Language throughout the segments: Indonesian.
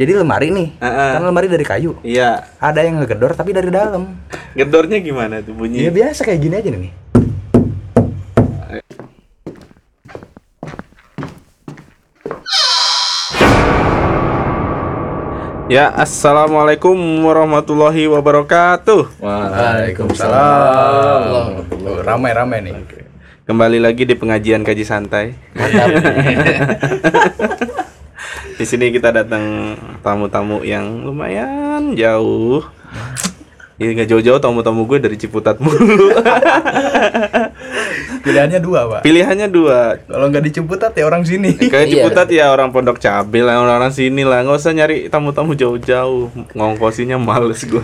Jadi lemari nih, Heeh. kan lemari dari kayu. Iya. Ada yang ngegedor tapi dari dalam. Gedornya gimana tuh bunyi? Ya biasa kayak gini aja nih. Ya, assalamualaikum warahmatullahi wabarakatuh. Waalaikumsalam. Ramai-ramai nih. Kembali lagi di pengajian kaji santai. di sini kita datang tamu-tamu yang lumayan jauh. Ini nggak jauh-jauh tamu-tamu gue dari Ciputat mulu. Pilihannya dua, Pak. Pilihannya dua. Kalau nggak di Ciputat ya orang sini. Kayak Iya. Ciputat ya orang Pondok Cabe lah, orang-orang sini lah. Nggak usah nyari tamu-tamu jauh-jauh. Ngongkosinya males gue.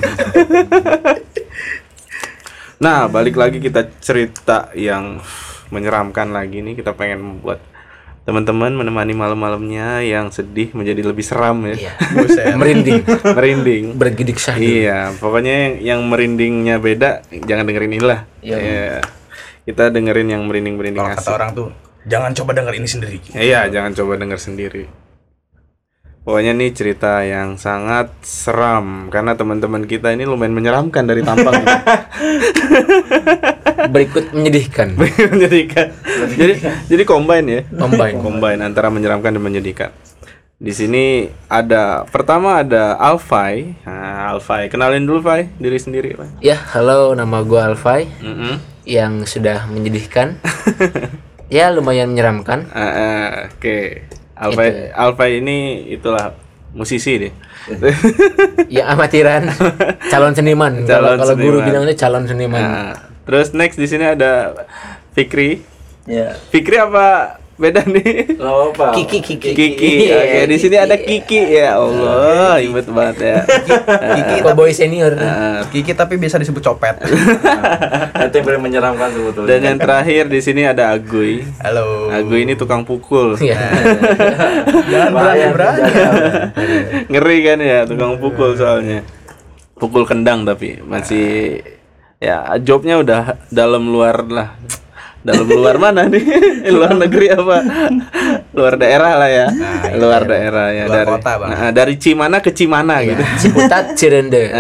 nah, balik lagi kita cerita yang menyeramkan lagi nih. Kita pengen buat teman-teman menemani malam-malamnya yang sedih menjadi lebih seram ya. Iya. Merinding, Merinding. bergidik syahdu. Iya, pokoknya yang, yang merindingnya beda, jangan dengerin inilah. Iya. Iya. Kita dengerin yang merinding-merinding Kalau kata orang tuh, jangan coba denger ini sendiri. Iya, jangan coba denger sendiri. Pokoknya nih cerita yang sangat seram karena teman-teman kita ini lumayan menyeramkan dari tampang. Berikut menyedihkan. Menjadikan. jadi jadi combine ya. Combine. Combine antara menyeramkan dan menyedihkan. Di sini ada pertama ada Alfai. Nah, Alfai, kenalin dulu Fai diri sendiri, Fai. Ya, halo nama gua Alfai Mm-mm. yang sudah menyedihkan. ya, lumayan menyeramkan. Ah, ah, Oke. Alfai Alfai ini itulah musisi deh. Ya amatiran, calon seniman. Kalau Calon kalau guru seniman. bilang itu calon seniman. Nah, terus next di sini ada Fikri. Ya. Fikri apa beda nih? apa? Kiki Kiki. Kiki. Oke, di sini ada Kiki ya Allah, ribet banget ya. Kiki boy senior. Nah, Kiki tapi bisa disebut copet. Itu yang paling menyeramkan sebetulnya. dan yang terakhir di sini ada Aguy. Halo. Aguy ini tukang pukul. Ya. Jangan berani-berani. Ngeri kan ya, tukang pukul soalnya. Pukul kendang tapi masih ya jobnya udah dalam luar lah. Dalam luar mana nih? luar negeri apa? luar daerah lah ya. luar daerah ya Luar dari kota, Bang. Nah, dari Cimana ke Cimana gitu. Ciputat Cirende.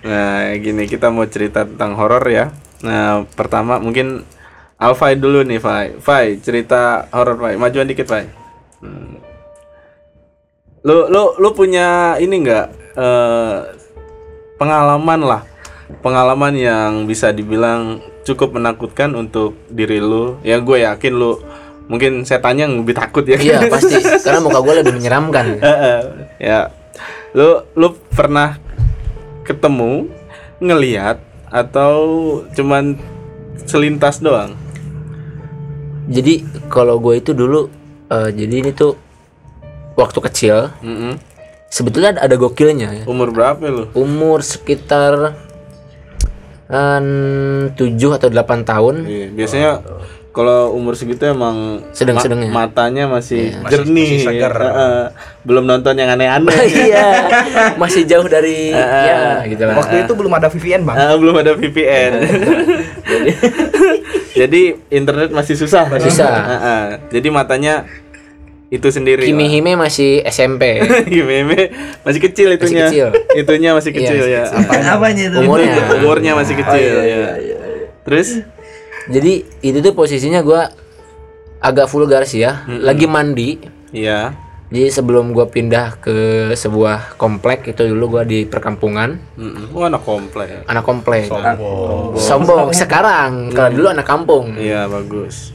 Nah, gini kita mau cerita tentang horor ya. Nah, pertama mungkin Alfai dulu nih, Fai. Fai, cerita horor, Fai. Majuan dikit, Fai. Hmm. Lu lu lu punya ini enggak eh pengalaman lah. Pengalaman yang bisa dibilang cukup menakutkan untuk diri lu. Ya gue yakin lu mungkin setannya yang lebih takut ya. Iya, pasti. Karena muka gua lebih menyeramkan. Ya lu lu pernah ketemu ngelihat atau cuman selintas doang Jadi kalau gue itu dulu eh, jadi ini tuh waktu kecil Mm-mm. Sebetulnya ada, ada gokilnya ya. umur berapa lu Umur sekitar eh, 7 atau 8 tahun. Iya, biasanya kalau umur segitu emang Sedang-sedangnya. ma- matanya masih Masih- jernih masih segar. Heeh. belum nonton yang aneh-aneh iya, masih jauh dari ya gitu lah. Waktu itu belum ada VPN, Bang. Ah, belum ada VPN jadi internet masih susah Susah. Heeh. jadi matanya itu sendiri Kimi Hime masih SMP. Gimeme masih kecil itunya. kecil. Itunya masih kecil Iya, ya. Apanya itu? Umurnya. Itu umurnya masih kecil iya, ya. iya, Terus Jadi itu tuh posisinya gua agak vulgar sih ya. Lagi mandi. iya. Jadi sebelum gua pindah ke sebuah komplek itu dulu gua di perkampungan, Mm-mm. Oh, anak komplek. anak komplek. Sombong. Sombong sekarang. Kalau dulu anak kampung. Iya, bagus.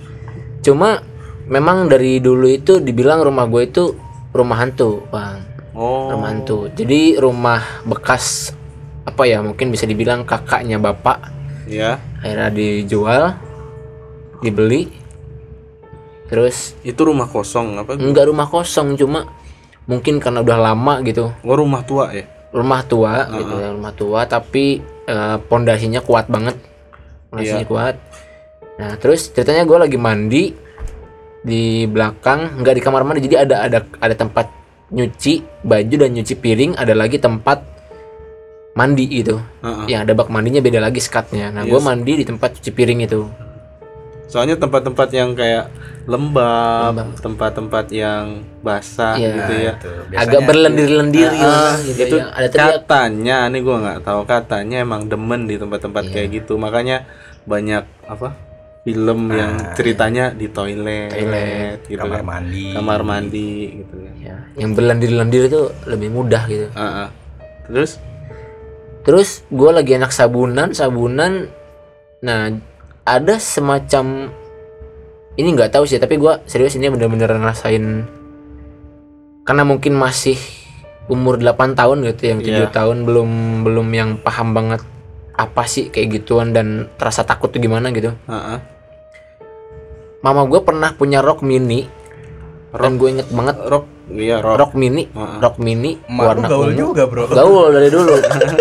Cuma memang dari dulu itu dibilang rumah gue itu rumah hantu, Bang. Oh. Rumah hantu. Jadi rumah bekas apa ya? Mungkin bisa dibilang kakaknya bapak Iya. akhirnya dijual, dibeli. Terus Itu rumah kosong apa? enggak rumah kosong cuma mungkin karena udah lama gitu. Oh, rumah tua ya. Rumah tua gitu ya, rumah tua tapi eh, pondasinya kuat banget. Pondasinya kuat. Nah, terus ceritanya gue lagi mandi di belakang, nggak di kamar mandi, jadi ada ada ada tempat nyuci baju dan nyuci piring, ada lagi tempat mandi gitu. Heeh. Yang ada bak mandinya beda lagi skatnya. Nah, gue Yes. mandi di tempat cuci piring itu. Soalnya tempat-tempat yang kayak lembab, tempat-tempat yang basah Iya. gitu ya. Itu, agak berlendir-lendir gitu, Ah, gitu itu ya. ada teriak katanya, ini gua nggak tahu katanya emang demen di tempat-tempat kayak gitu. Makanya banyak apa film yang ceritanya di toilet, Nah, Toilet, gitu kamar kan. mandi. kamar mandi gitu kan. ya, yang berlendir-lendir itu lebih mudah gitu Ah, ah. Terus terus gue lagi enak sabunan sabunan nah ada semacam ini nggak tahu sih tapi gua serius ini bener-bener ngerasain karena mungkin masih umur 8 tahun gitu yang tujuh Iya. tahun belum belum yang paham banget apa sih kayak gituan dan terasa takut tuh gimana gitu ah, ah. Mama gue pernah punya rok mini dan gue inget banget rock iya rock. rok mini Heeh. rok mini Emak lu warna gaul ungu juga, Bro. gaul dari dulu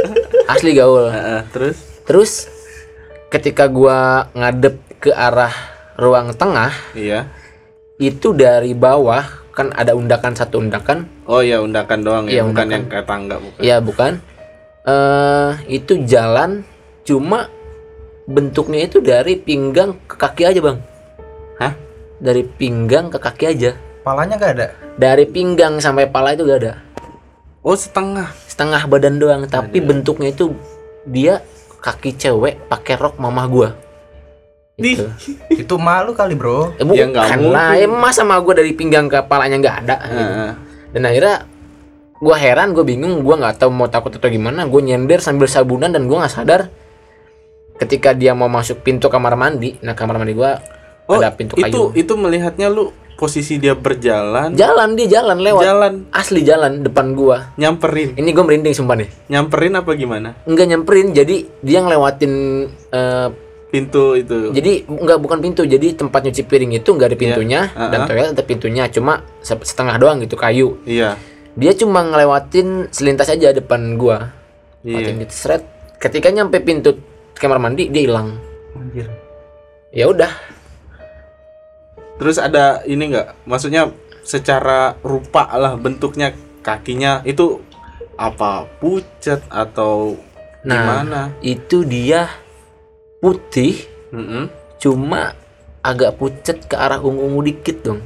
asli gaul ah. Terus terus ketika gua ngadep ke arah ruang tengah iya. itu dari bawah kan ada undakan satu undakan Oh iya undakan doang ya, Iya, bukan undakan. yang kayak tangga bukan. ya bukan eh itu jalan cuma bentuknya itu dari pinggang ke kaki aja bang? Dari pinggang ke kaki aja Palanya nggak ada. dari pinggang sampai pala itu gak ada Oh setengah. setengah badan doang tapi bentuknya itu dia kaki cewek pakai rok mamah gua Nih. Gitu. Itu malu kali, Bro. Eh, Ya, bukan lah, ya masa sama gue dari pinggang ke kepalanya nggak ada. gitu. Heeh. Dan akhirnya gue heran, gue bingung, gue nggak tahu mau takut atau gimana. Gue nyender sambil sabunan dan gue nggak sadar ketika dia mau masuk pintu kamar mandi. Nah kamar mandi gue Oh ada pintu itu kayu. itu melihatnya lu posisi dia berjalan Jalan dia jalan lewat. jalan Asli jalan depan gua. nyamperin Ini gue merinding sumpah nih. nyamperin apa gimana Enggak nyamperin, jadi dia ngelewatin. eh, pintu itu jadi nggak bukan pintu, jadi tempat nyuci piring itu nggak ada pintunya Ah, dan ah. toilet ada pintunya, cuma se- setengah doang gitu kayu. iya dia cuma ngelewatin selintas aja depan gua iya gitu seret ketika nyampe pintu kamar mandi dia hilang Anjir. ya udah terus ada ini nggak? Maksudnya secara rupa lah bentuknya kakinya itu apa? Pucat atau nah gimana? itu dia putih Mm-mm. cuma agak pucat ke arah ungu-ungu dikit dong.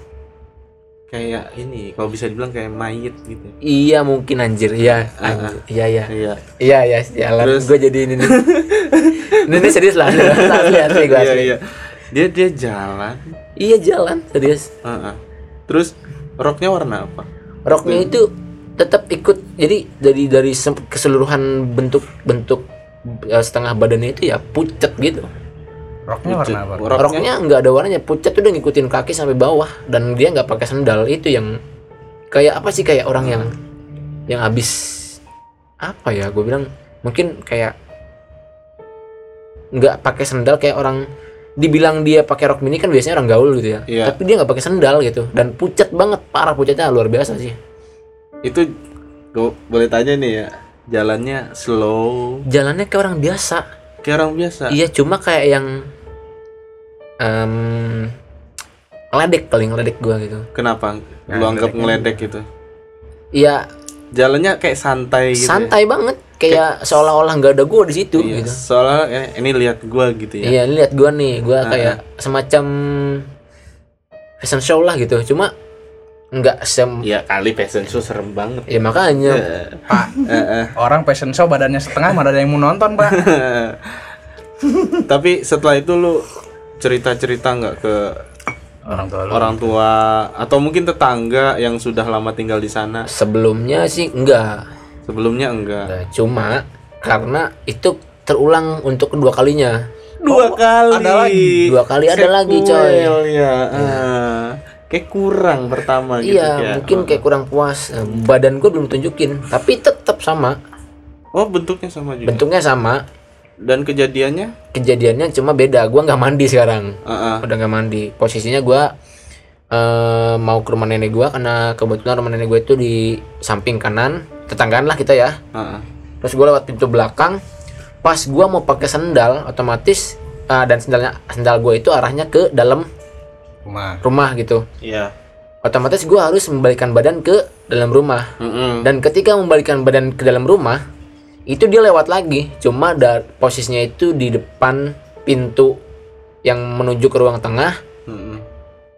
Kayak ini kalau bisa dibilang kayak mayit gitu. Iya mungkin anjir. Ya anjir. iya iya. Iya. Iya ya jalan Terus? gue jadi ini nih. Ini, ini serius lah. Asli asli, asli, gua iya asli. iya dia dia jalan. Iya jalan serius. Heeh. terus roknya warna apa? Roknya itu tetap ikut jadi dari dari keseluruhan bentuk bentuk eh, setengah badannya itu ya pucat gitu. Roknya warna apa? Roknya- roknya nggak ada warnanya pucat tuh udah ngikutin kaki sampai bawah dan dia nggak pakai sendal. Itu yang kayak apa sih kayak orang yang yang habis apa ya gue bilang mungkin kayak nggak pakai sendal kayak orang dibilang dia pakai rok mini kan biasanya orang gaul gitu ya. Iya. tapi dia nggak pakai sendal gitu. Dan pucat banget parah pucatnya luar biasa sih. Itu gue boleh tanya nih ya jalannya slow? Jalannya kayak orang biasa. Kayak orang biasa? Iya cuma kayak yang em ngeledek paling ngeledek gua gitu. Kenapa? Nah, lu anggap ngeledek ngeledek gitu? Iya jalannya kayak santai gitu ya? santai banget. Kayak seolah-olah nggak ada gua di situ Iya, gitu. soalnya ini, ini lihat gua gitu ya. Iya lihat gua nih. Gua Ah, kayak semacam fashion show lah gitu. Cuma nggak sem ya kali fashion show serem banget. Ya makanya. Pak, Eh, eh. orang fashion show badannya setengah mana ada yang mau nonton, Pak? tapi setelah itu lu cerita-cerita nggak ke Orang tua lu. orang tua atau mungkin tetangga yang sudah lama tinggal di sana? Sebelumnya sih enggak. Sebelumnya enggak. Nah, cuma karena itu terulang untuk kedua kalinya. Dua kali. ada lagi. Dua kali ada lagi, coy. Ya kayak kurang pertama gitu iya kayak. mungkin kayak kurang puas. Nah, badan gue belum tunjukin tapi tetap sama. Oh bentuknya sama juga. Bentuknya sama dan kejadiannya kejadiannya cuma beda gua nggak mandi sekarang ah. udah nggak mandi posisinya gua eh, mau ke rumah nenek gua karena kebetulan rumah nenek gue itu di samping kanan tetanggaan lah kita ya ah. terus gua lewat pintu belakang pas gua mau pakai sendal otomatis eh, dan sendalnya sendal gue itu arahnya ke dalam Rumah. rumah gitu iya otomatis gua harus membalikkan badan ke dalam rumah Mm-mm. dan ketika membalikkan badan ke dalam rumah itu dia lewat lagi cuma posisinya itu di depan pintu yang menuju ke ruang tengah. Mm-mm.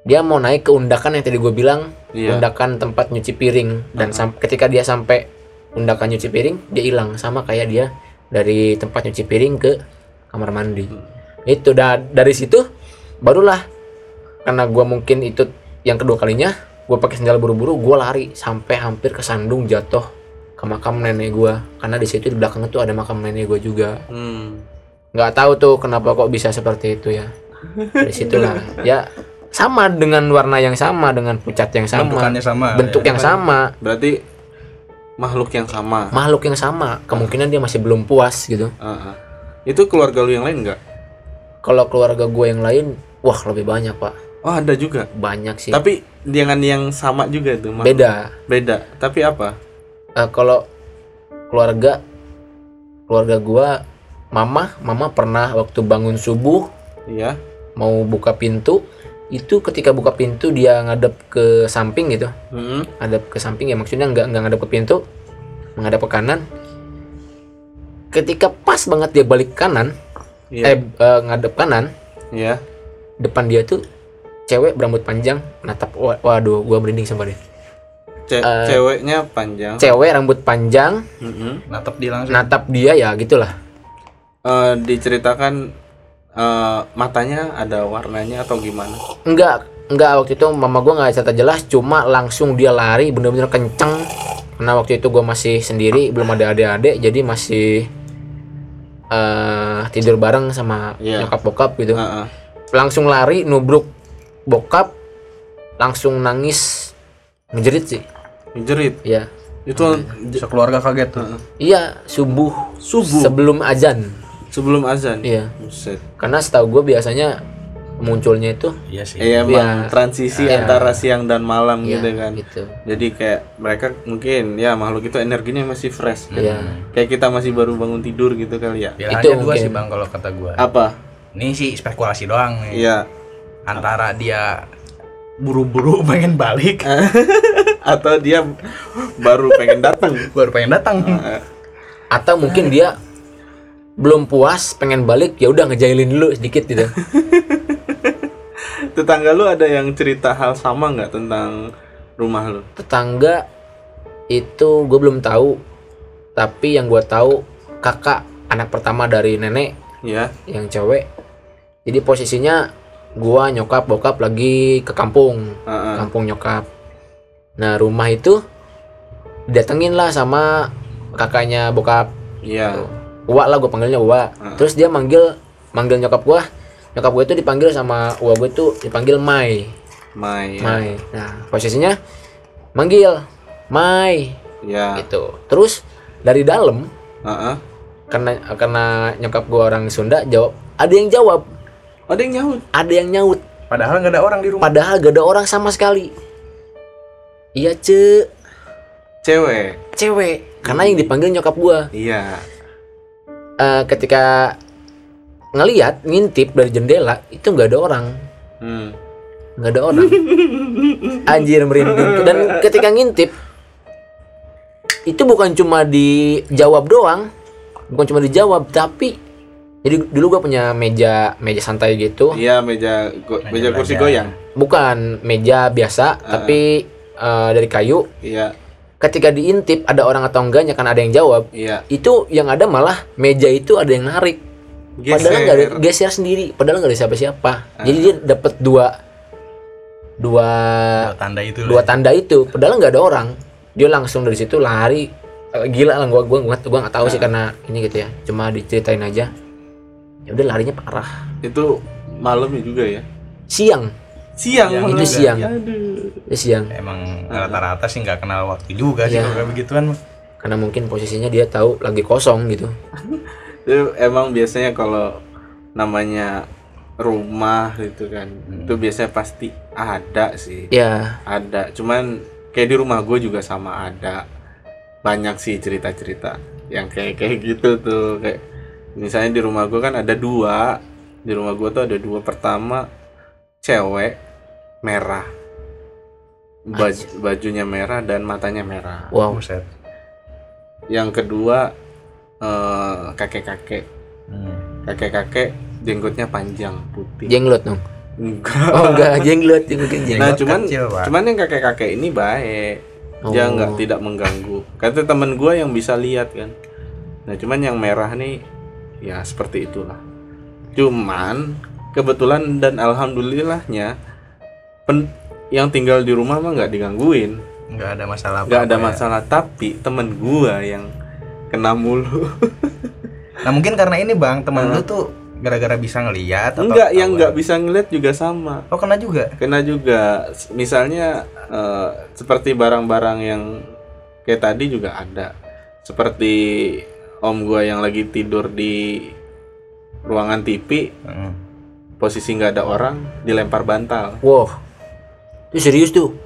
dia mau naik ke undakan yang tadi gue bilang Iya. undakan tempat nyuci piring. Dan sam- ketika dia sampai undakan nyuci piring dia hilang. Sama kayak dia dari tempat nyuci piring ke kamar mandi. Itu da- dari situ barulah karena gua mungkin itu yang kedua kalinya gue pakai sendal buru-buru gue lari sampai hampir kesandung jatuh ke makam nenek gua karena di situ di belakang itu ada makam nenek gue juga Hmm. nggak tahu tuh kenapa kok bisa seperti itu ya dari situlah ya sama dengan warna yang sama dengan pucat yang sama Bentukannya sama. bentuk ya. yang sama Berarti makhluk yang sama. makhluk yang sama kemungkinan dia masih belum puas gitu Ah, ah. Itu keluarga lu yang lain nggak? kalau keluarga gue yang lain wah lebih banyak pak Oh ada juga. banyak sih Tapi dengan yang sama juga tuh. makhluk. beda Beda. Tapi apa? Eh, kalau keluarga keluarga gua mama mama pernah waktu bangun subuh Iya. mau buka pintu itu ketika buka pintu dia ngadep ke samping gitu Hmm. ngadep ke samping ya maksudnya nggak nggak ngadep ke pintu menghadap ke kanan ketika pas banget dia balik kanan Iya. eh eh, ngadep kanan Iya. depan dia tuh cewek berambut panjang natap wa- waduh gua merinding sama dia Ce- Eh, ceweknya panjang. cewek rambut panjang Mm-mm. Natap dia langsung. natap dia ya gitulah Eh, diceritakan eh, matanya ada warnanya atau gimana? Enggak, enggak waktu itu mama gua nggak cerita jelas, cuma langsung dia lari bener-bener kenceng. Karena waktu itu gua masih sendiri, belum ada adik-adik, jadi masih eh tidur bareng sama Iya. nyokap bokap gitu. Ah, ah. Langsung lari, nubruk bokap, langsung nangis, ngejerit sih. Jerit. Ya, Itu Sekeluarga kaget tuh. iya subuh, subuh sebelum azan. sebelum azan. Iya, Buset. karena setahu gue biasanya munculnya itu Iya sih. Iya Iya. transisi Iya. antara siang dan malam ya, gitu kan. gitu. Jadi kayak mereka mungkin ya makhluk itu energinya masih fresh. Iya. Kayak kita masih baru bangun tidur gitu kali ya. Pilihannya Itu dua mungkin. sih bang kalau kata gua. Apa? Ini sih spekulasi doang nih. Iya. Antara dia buru-buru pengen balik, Atau dia baru pengen datang. baru pengen datang. atau mungkin dia belum puas pengen balik ya udah ngejailin dulu sedikit gitu Tetangga lu ada yang cerita hal sama nggak tentang rumah lu? tetangga itu gue belum tahu tapi yang gue tahu kakak anak pertama dari nenek Ya. yang cewek jadi posisinya gua nyokap bokap lagi ke kampung Ah, ah. kampung nyokap nah rumah itu datengin lah sama kakaknya bokap Iya. Uwa lah gue panggilnya Uwa. Ah. Terus dia manggil manggil nyokap gua. Nyokap gue itu dipanggil sama Uwa gue itu dipanggil Mai. Mai. Mai. Nah, posisinya manggil Mai Ya. gitu. Terus dari dalam Ah, ah. karena karena nyokap gua orang Sunda jawab ada yang jawab, Ada yang nyaut. ada yang nyaut. Padahal nggak ada orang di rumah. Padahal gak ada orang sama sekali. Iya, Ce, Cewek. cewek. Karena yang dipanggil nyokap gua. Iya. Eh, ketika ngeliat ngintip dari jendela itu nggak ada orang Hmm. nggak ada orang anjir merinding dan ketika ngintip itu bukan cuma dijawab doang bukan cuma dijawab tapi jadi dulu gua punya meja meja santai gitu. Iya meja go- Meja meja kursi goyang. bukan meja biasa tapi eh, dari kayu. Iya. ketika diintip ada orang atau enggaknya kan ada yang jawab Iya. itu yang ada malah meja itu ada yang narik. Padahal nggak ada geser sendiri padahal nggak ada siapa-siapa. Jadi dia dapat dua dua Dua tanda itu. dua lah. tanda itu. Padahal nggak ada orang. Dia langsung dari situ lari. Eh, gila lah gua gua gua, gua nggak tahu sih karena ini gitu ya. Cuma diceritain aja ya udah larinya parah Itu malamnya juga ya. siang Siang. Siang malam. itu siang Aduh. itu siang Emang rata-rata sih nggak kenal waktu juga sih Iya. kalau kayak begituan. mah. karena mungkin posisinya dia tahu lagi kosong gitu Itu emang biasanya kalau namanya rumah gitu kan, itu biasanya pasti ada sih. ya Ada. Cuman kayak di rumah gue juga sama ada. Banyak sih cerita-cerita yang kayak kayak gitu tuh kayak misalnya di rumah gue kan ada dua di rumah gue tuh ada dua pertama cewek merah baju bajunya merah dan matanya merah wow Buset. yang kedua eh, kakek-kakek Hmm. kakek-kakek jenggotnya panjang putih. jenglot dong Enggak. oh enggak jenglot mungkin jenglot Nah, cuman kecil, Pak. cuman yang kakek-kakek ini baik. Dia Oh. nggak tidak mengganggu. Kata temen gua yang bisa lihat kan. Nah, cuman yang merah nih ya seperti itulah. Cuman kebetulan dan alhamdulillahnya pen, yang tinggal di rumah mah nggak digangguin. nggak ada masalah nggak ada ya. masalah tapi temen gua yang kena mulu. Nah mungkin karena ini bang teman lu tuh gara-gara bisa ngeliat atau enggak yang nggak bisa ngeliat juga sama. Oh kena juga? Kena juga. Misalnya eh, seperti barang-barang yang kayak tadi juga ada. Seperti om gua yang lagi tidur di ruangan TV Heeh. posisi nggak ada orang dilempar bantal. Wow. Itu serius tuh.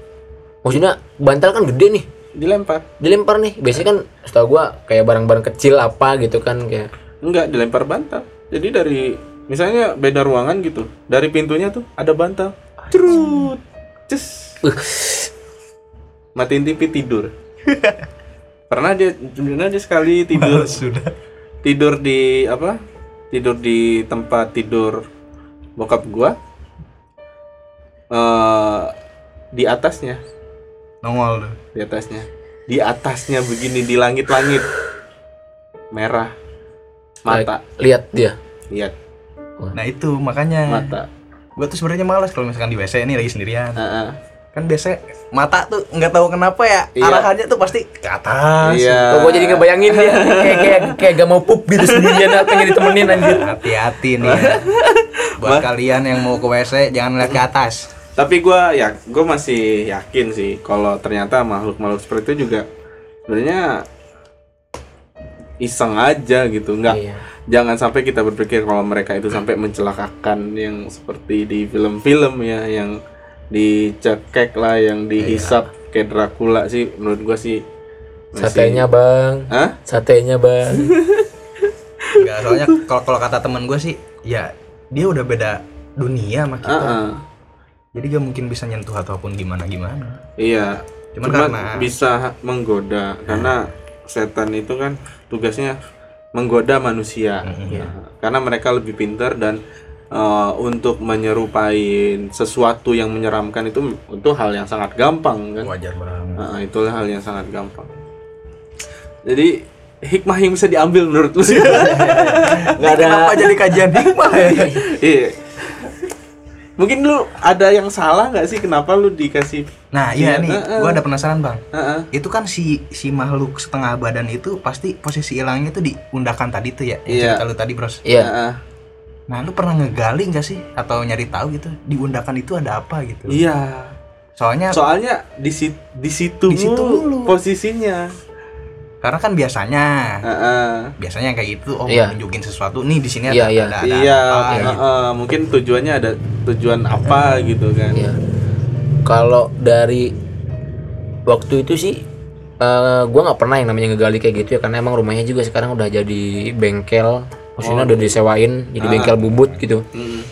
Maksudnya bantal kan gede nih. Dilempar. Dilempar nih. Biasanya kan setahu gua kayak barang-barang kecil apa gitu kan kayak enggak dilempar bantal. Jadi dari misalnya beda ruangan gitu dari pintunya tuh ada bantal. Cerut ces. Matiin TV tidur pernah dia pernah dia sekali tidur. Sudah. Tidur di apa? Tidur di tempat tidur bokap gua. Eh di atasnya. Nongol tuh. Di atasnya. Di atasnya begini di langit-langit. Merah. Mata. Lihat dia. Lihat. Nah itu makanya mata. gua tuh sebenarnya malas kalau misalkan di WC ini lagi sendirian. Heeh. Kan biasanya mata tuh nggak tahu kenapa ya Iya. arahannya tuh pasti ke atas iya Kok gua jadi ngebayangin dia kayak kayak kayak gak mau pup gitu sendirian pengen ditemenin anjir. hati-hati nih ya. buat kalian yang mau ke WC jangan lihat ke atas tapi gua ya gua masih yakin sih kalau ternyata makhluk-makhluk seperti itu juga sebenarnya iseng aja gitu nggak Iya. jangan sampai kita berpikir kalau mereka itu sampai mencelakakan yang seperti di film-film ya yang dicekek lah yang dihisap kayak Dracula sih menurut gua sih masih- Satenya, Bang. Hah? Satenya, Bang. Enggak, soalnya kalau kalau kata teman gue sih ya dia udah beda dunia sama kita Heeh. jadi gak mungkin bisa nyentuh ataupun gimana gimana Iya. Cuman Cuman karena- bisa menggoda karena setan itu kan tugasnya menggoda manusia. Nah, karena mereka lebih pintar dan eh, untuk menyerupai sesuatu yang menyeramkan itu itu hal yang sangat gampang kan. wajar banget Nah, itulah hal yang sangat gampang. Jadi hikmah yang bisa diambil menurut lu sih? Nggak ada. kenapa jadi kajian hikmah ya Iya. Mungkin lu ada yang salah nggak sih kenapa lu dikasih nah iya Iya, nih heeh. gue ada penasaran bang Heeh. itu kan si si makhluk setengah badan itu pasti posisi hilangnya tuh diundahkan tadi tuh ya yang Iya. cerita lu tadi bros Iya. Heeh. Nah lu pernah ngegali nggak sih atau nyari tahu gitu diundahkan itu ada apa gitu Iya. soalnya Soalnya di situ di situ Di situ mulu mulu. posisinya. karena kan biasanya Heeh. biasanya kayak gitu oh Iya. nunjukin sesuatu nih di sini Iya, ada, iya. ada, ada Iya, apa, gitu. heeh. mungkin tujuannya ada tujuan apa gitu kan. Iya. Kalau dari waktu itu sih eh gua nggak pernah yang namanya ngegali kayak gitu ya karena emang rumahnya juga sekarang udah jadi bengkel. Maksudnya udah disewain jadi bengkel bubut gitu. Mm.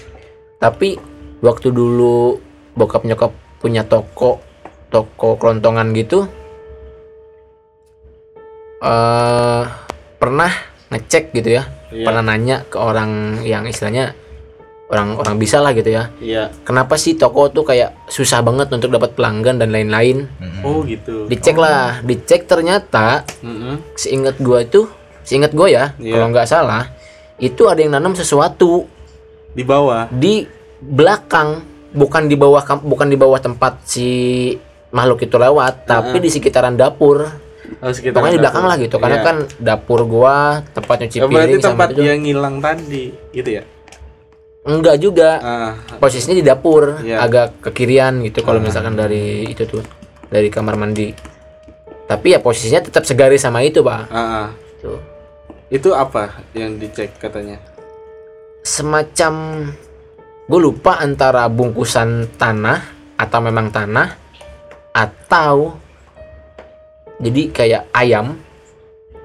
Tapi waktu dulu bokap nyokap punya toko toko kelontongan gitu eh pernah ngecek gitu ya. Iya. Pernah nanya ke orang yang istilahnya orang-orang bisa lah gitu ya. Iya. Kenapa sih toko tuh kayak susah banget untuk dapat pelanggan dan lain-lain? Mm-mm. Oh gitu. Dicek lah, dicek ternyata Mm-mm. seingat gua itu, seingat gua ya, Iya. kalau nggak salah, itu ada yang nanam sesuatu Di bawah. di belakang, bukan di bawah bukan di bawah tempat si makhluk itu lewat, tapi di sekitaran dapur. Oh, Pokoknya di belakang dapur. lah gitu, karena Iya. kan dapur gua tempat nyuci Oh, berarti piring sama tempat itu. dia ngilang tadi, gitu ya? Enggak juga. Ah, posisinya di dapur Iya. agak ke kirian gitu kalau misalkan dari itu tuh dari kamar mandi tapi ya posisinya tetap segaris sama itu pak ah. tuh Itu apa yang dicek katanya? semacam gue lupa antara bungkusan tanah atau memang tanah atau jadi kayak ayam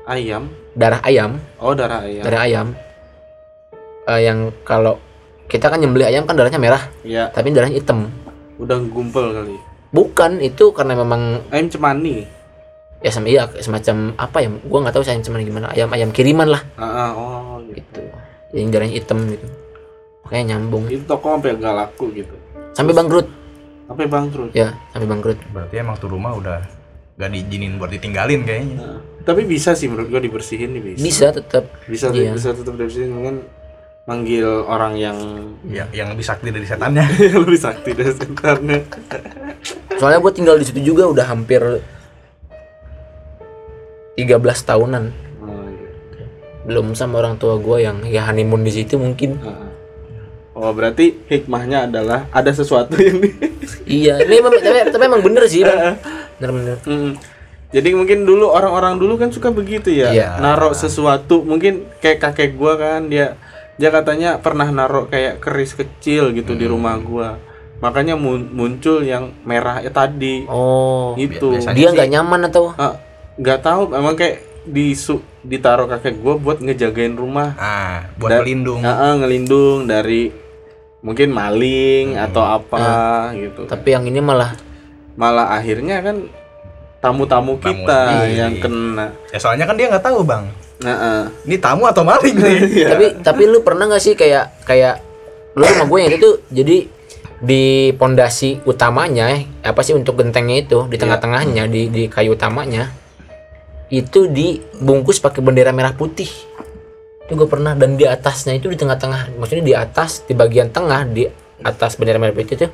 Ayam. darah ayam Oh, darah ayam. darah ayam Eh, yang kalau kita kan nyembelih ayam kan darahnya merah Iya, tapi darahnya hitam udah gumpel kali. bukan itu karena memang Ayam cemani. Ya sama iya semacam apa ya gua nggak tahu saya cuman gimana ayam ayam kiriman lah Ah, ah, oh, gitu. gitu yang darahnya hitam gitu Pokoknya nyambung. Itu toko sampai gak laku gitu. Sampai bangkrut. Sampai bangkrut. Ya, sampai bangkrut. Berarti emang tuh rumah udah gak diizinin buat ditinggalin kayaknya. Nah, tapi bisa sih menurut gua dibersihin nih bisa. Bisa tetap. Bisa Iya. bisa tetap dibersihin mungkin manggil orang yang Ya, yang lebih sakti dari setannya. lebih sakti dari sekitarnya. Soalnya gue tinggal di situ juga udah hampir 13 tahunan. Oh, iya. Belum sama orang tua gue yang ya honeymoon di situ mungkin. Oh berarti hikmahnya adalah ada sesuatu yang di iya, ini emang, tapi, tapi emang bener sih, Bang. Bener-bener. Mm. Jadi mungkin dulu orang-orang dulu kan suka begitu ya, Iya. narok sesuatu mungkin kayak kakek gua kan dia dia katanya pernah narok kayak keris kecil gitu di rumah gua. Makanya mun- muncul yang merah ya tadi Oh, itu. biasanya dia nggak nyaman atau? Ah, nggak tahu emang kayak disu ditaruh kakek gua buat ngejagain rumah. Ah, buat Da- pelindung. Ah, ah, ngelindung dari mungkin maling atau apa gitu. Tapi yang ini malah Malah akhirnya kan tamu-tamu Tamu kita sendiri. yang kena. Ya soalnya kan dia nggak tahu, Bang. Nah, ah. Ini tamu atau maling nih? Iya. tapi tapi lu pernah nggak sih kayak kayak lu rumah gue yang itu jadi di pondasi utamanya apa sih untuk gentengnya itu di tengah-tengahnya di di kayu utamanya itu dibungkus pakai bendera merah putih. Itu gue pernah dan di atasnya itu di tengah-tengah. Maksudnya di atas di bagian tengah di atas bendera merah putih itu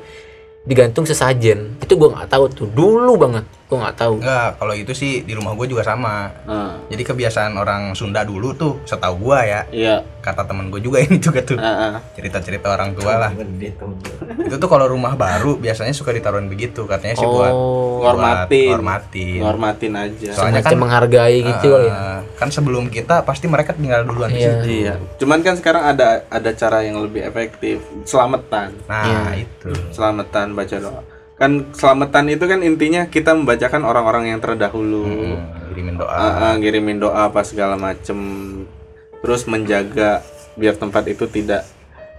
digantung sesajen. Itu gue nggak tahu tuh dulu banget gue nggak tahu Enggak, kalau itu sih di rumah gue juga sama. Ah, Jadi kebiasaan orang Sunda dulu tuh, setahu gua ya, iya. kata temen gue juga ini juga tuh. Ah, ah. Cerita-cerita orang tua lah. Gede tuh. Itu tuh kalau rumah baru biasanya suka ditaruhin begitu, katanya sih buat oh buat Ngormatin. ngormatin. Ngormatin aja. Soalnya semacam kan- menghargai gitu kali ya kan sebelum kita pasti mereka tinggal duluan di Iya. situ. Iya. Cuman kan sekarang ada ada cara yang lebih efektif, selamatan. Nah, Iya. itu. Selamatan baca doa. Kan selamatan itu kan intinya kita membacakan orang-orang yang terdahulu. Hmm, doa. Ah, ah, ngirimin doa apa segala macem terus menjaga biar tempat itu tidak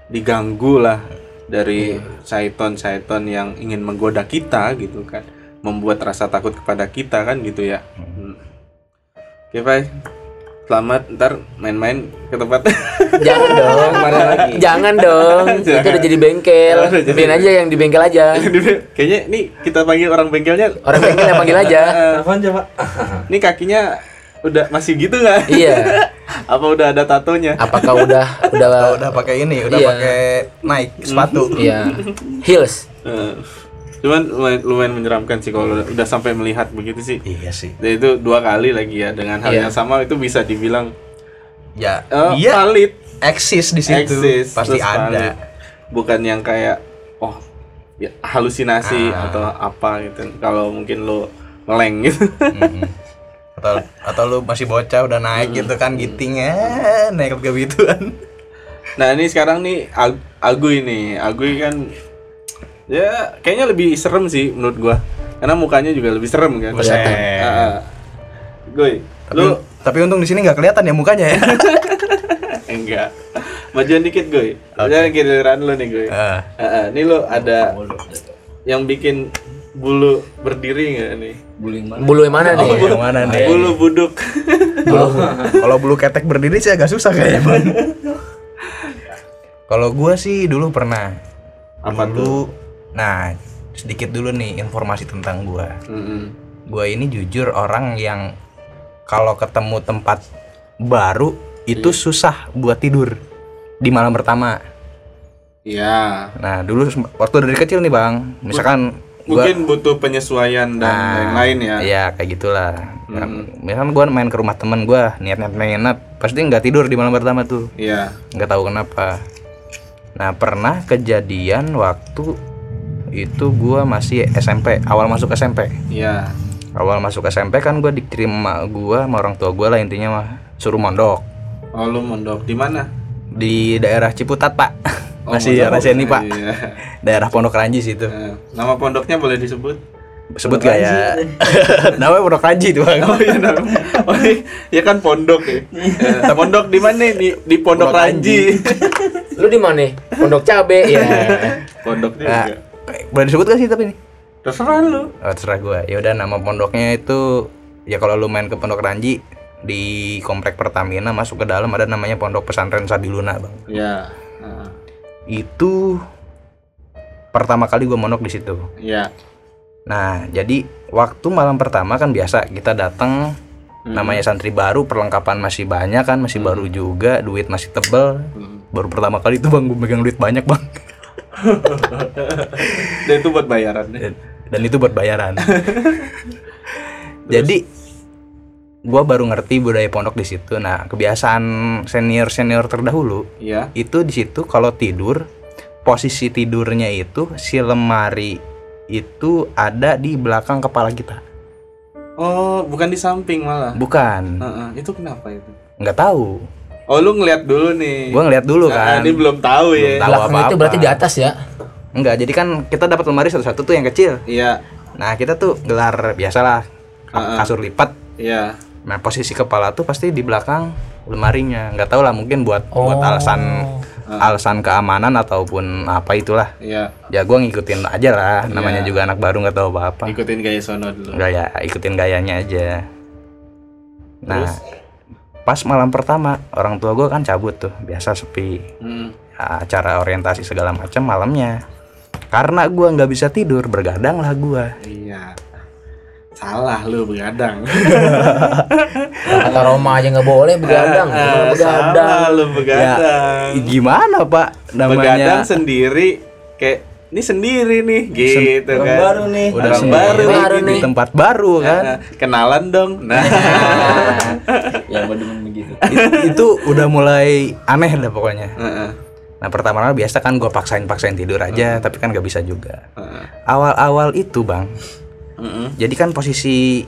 diganggu lah dari syaiton-syaiton yang ingin menggoda kita gitu kan membuat rasa takut kepada kita kan gitu ya Hmm. oke Pak selamat ntar main-main ke tempat Jangan dong. Ke mana lagi? Jangan dong. Itu udah jadi bengkel. Oh, jadi Biarin aja yang di bengkel aja. kayaknya nih kita panggil orang bengkelnya Orang bengkel yang panggil aja. Kapan coba? ini kakinya udah masih gitu nggak Iya. apa udah ada tatonya Apakah udah udah Oh, udah pakai ini, udah Iya. pakai naik sepatu. Iya. Heels. Eh, cuman lumayan, lumayan menyeramkan sih kalau udah, udah sampai melihat begitu sih Iya sih. Dan itu dua kali lagi ya dengan hal Iya. yang sama itu bisa dibilang Ya, eh, dia valid, eksis di situ. eksis, pasti ada. valid. Bukan yang kayak oh ya, halusinasi Ah. atau apa gitu. Kalau mungkin lo ngeleng gitu. Mm-mm. atau atau lu masih bocah udah naik gitu kan giting eh naik ke gituan. nah ini sekarang nih Ag- Aguy nih, kan ya kayaknya lebih serem sih menurut gua. Karena mukanya juga lebih serem kan. Buset. Ah, ah. Guy, Tapi, lu tapi untung di sini nggak kelihatan ya mukanya ya. enggak. Majuan dikit, Guy. Jangan giliran lu nih. Ah, Ah, ah. Ini lo ada yang bikin bulu berdiri nggak nih? Mana? Bulu yang mana nih? Oh, yang mana nih? Bulu buduk. Kalau kalau bulu ketek berdiri sih agak susah kayaknya, Bang. Kalau gua sih dulu pernah. Apa dulu? Nah, sedikit dulu nih informasi tentang gua. Mm-mm. Gua ini jujur orang yang kalau ketemu tempat baru itu susah buat tidur di malam pertama. Iya. Nah, dulu waktu dari kecil nih, Bang. Misalkan gua Mungkin butuh penyesuaian dan Nah, lain-lain ya. Iya, kayak gitulah. Kan, Misalkan gua main ke rumah temen gua, niat-niat nginep, pasti nggak tidur di malam pertama tuh. Iya. nggak tahu kenapa nah pernah kejadian waktu itu gua masih SMP awal masuk SMP Iya. awal masuk SMP kan gua dikirim sama gua sama orang tua gua lah intinya mah suruh mondok Oh, lu mondok di mana? di daerah Ciputat pak Oh, masih mondok. rahasia nih pak Iya. daerah Pondok Ranji situ Nah, nama pondoknya boleh disebut? sebut gak ya namanya Pondok Ranji tuh bang Oh iya, nama. Oh, iya. ya kan pondok ya. Eh, pondok di mana? Di di Pondok Pondok Ranji. Lu di mana? Pondok Cabe ya. Pondoknya nah, juga. Boleh disebut gak sih tapi ini Terserah lu. oh, terserah gua ya udah nama pondoknya itu ya kalau lu main ke Pondok Ranji di komplek Pertamina masuk ke dalam ada namanya Pondok Pesantren Sabiluna bang Ya. Nah. itu pertama kali gue monok di situ. Iya. Nah, jadi waktu malam pertama kan biasa kita datang namanya santri baru, perlengkapan masih banyak kan, masih baru juga, duit masih tebel. Baru pertama kali itu Bang gue megang duit banyak, Bang. Dan itu buat bayaran. Dan, dan itu buat bayaran. jadi gua baru ngerti budaya pondok di situ. Nah, kebiasaan senior-senior terdahulu Iya. itu di situ kalau tidur posisi tidurnya itu si lemari itu ada di belakang kepala kita. Oh, bukan di samping malah. Bukan, Heeh, itu kenapa itu? nggak tahu. Oh, lu ngeliat dulu nih. Gua ngeliat dulu Nah, kan. ini belum tahu ya. Belum tahu Belakang itu apa-apa. berarti di atas ya. Enggak, jadi kan kita dapat lemari satu-satu tuh yang kecil. Iya. Nah, kita tuh gelar biasalah kasur lipat. Iya. Nah, posisi kepala tuh pasti di belakang lemarinya. Nggak tahu lah mungkin buat buat Oh. alasan alasan keamanan ataupun apa itulah. Iya. Ya gua ngikutin aja lah. Namanya Iya. juga anak baru nggak tahu apa-apa. Ikutin gaya sono dulu. Gaya ikutin gayanya aja. Nah, pas malam pertama orang tua gua kan cabut tuh, biasa sepi. Hmm. Ya, acara orientasi segala macam malamnya. Karena gua nggak bisa tidur, bergadang lah gua. Iya. Salah lu begadang. Kata Roma aja nggak boleh begadang. Ah, Gimana begadang. Salah lu begadang. Ya, gimana pak namanya? Begadang sendiri kayak ini sendiri nih gitu Orang kan. baru nih. Udah Orang baru, Baru di nih. tempat baru kan. Nah, kenalan dong. Nah, Yang berdemen begitu. It- itu udah mulai aneh dah pokoknya. Nah pertama biasa kan gue paksain-paksain tidur aja, tapi kan gak bisa juga. Awal-awal itu bang, jadi kan posisi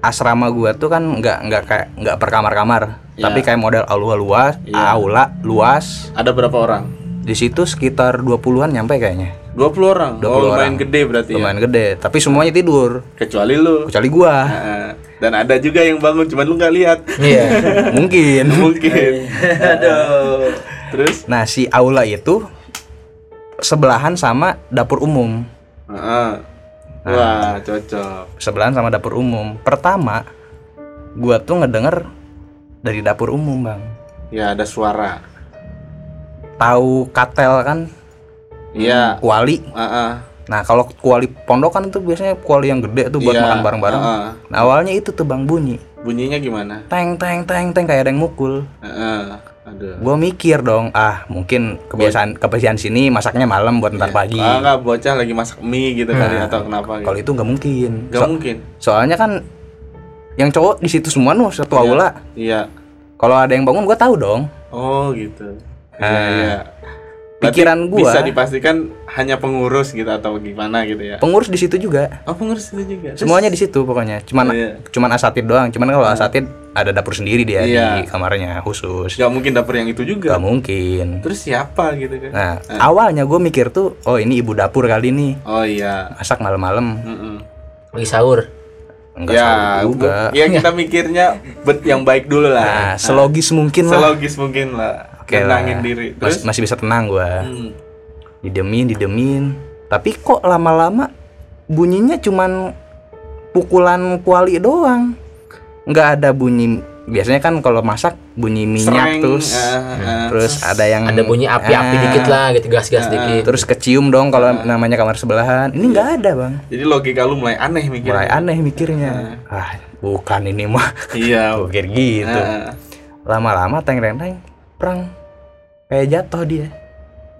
asrama gua tuh kan nggak nggak kayak nggak per kamar-kamar, Ya. tapi kayak model aula luas, Iya. aula luas. Ada berapa orang? Di situ sekitar 20-an nyampe kayaknya. 20 orang. 20 oh, lumayan orang. gede berarti ya. Lumayan gede, tapi semuanya tidur, Kecuali lu. kecuali gua. Heeh. Dan ada juga yang bangun cuman lu nggak lihat. Iya. Mungkin. Mungkin. Aduh. Terus? Nah, si aula itu sebelahan sama dapur umum. Heeh. Wah, cocok. Sebelahan sama dapur umum. Pertama, gua tuh ngedenger dari dapur umum, Bang. Ya ada suara. Tahu katel kan, Iya. kuali. Heeh. Nah, kalau kuali pondok kan itu biasanya kuali yang gede tuh buat Iya, makan bareng-bareng. heeh. Nah, awalnya itu tuh Bang bunyi. Bunyinya gimana? Teng teng teng teng kayak ada yang mukul. Heeh. Aduh. Gua mikir dong, ah mungkin kebiasaan kebiasaan sini masaknya malam buat ntar pagi. Ah, enggak bocah lagi masak mie gitu kali atau kenapa gitu. Kalau itu nggak mungkin. Nggak So- mungkin. soalnya kan yang cowok di situ semua nuh satu aula. Iya. Kalau ada yang bangun gua tahu dong. Oh, gitu. Iya, Ah. iya. Berarti Pikiran gua- bisa dipastikan hanya pengurus gitu atau gimana gitu ya. Pengurus di situ juga. Oh, pengurus itu juga. Terus- Semuanya di situ pokoknya. Cuman Oh, iya. cuman asatid doang. Cuman kalau asatid ada dapur sendiri dia Iya. di kamarnya khusus. Nggak mungkin dapur yang itu juga. Gak mungkin. Terus siapa gitu kan? Nah, awalnya gue mikir tuh, oh ini ibu dapur kali nih. Oh iya. Masak malam-malam. Mm-mm. Lagi sahur. Enggak Ya, sahur juga. ya kita mikirnya bet yang baik dulu Nah, lah. selogis mungkin lah. Selogis mungkin lah. Oke lah. Tenangin diri. Mas- Terus masih bisa tenang gua. Hmm. Didemin, didemin. Tapi kok lama-lama bunyinya cuman pukulan kuali doang. Nggak ada bunyi. Biasanya kan kalau masak bunyi minyak Sereng, terus ah, ah. terus ada yang Ada bunyi api-api ah, dikit lah gitu, gas-gas dikit. Terus kecium dong kalau namanya kamar sebelahan. Ini nggak ada, Bang. Jadi logika lu mulai aneh mikirnya. Mulai aneh mikirnya. Ah, bukan ini mah. Iya. Gua pikir gitu. Lama-lama teng teng teng perang kayak jatuh dia.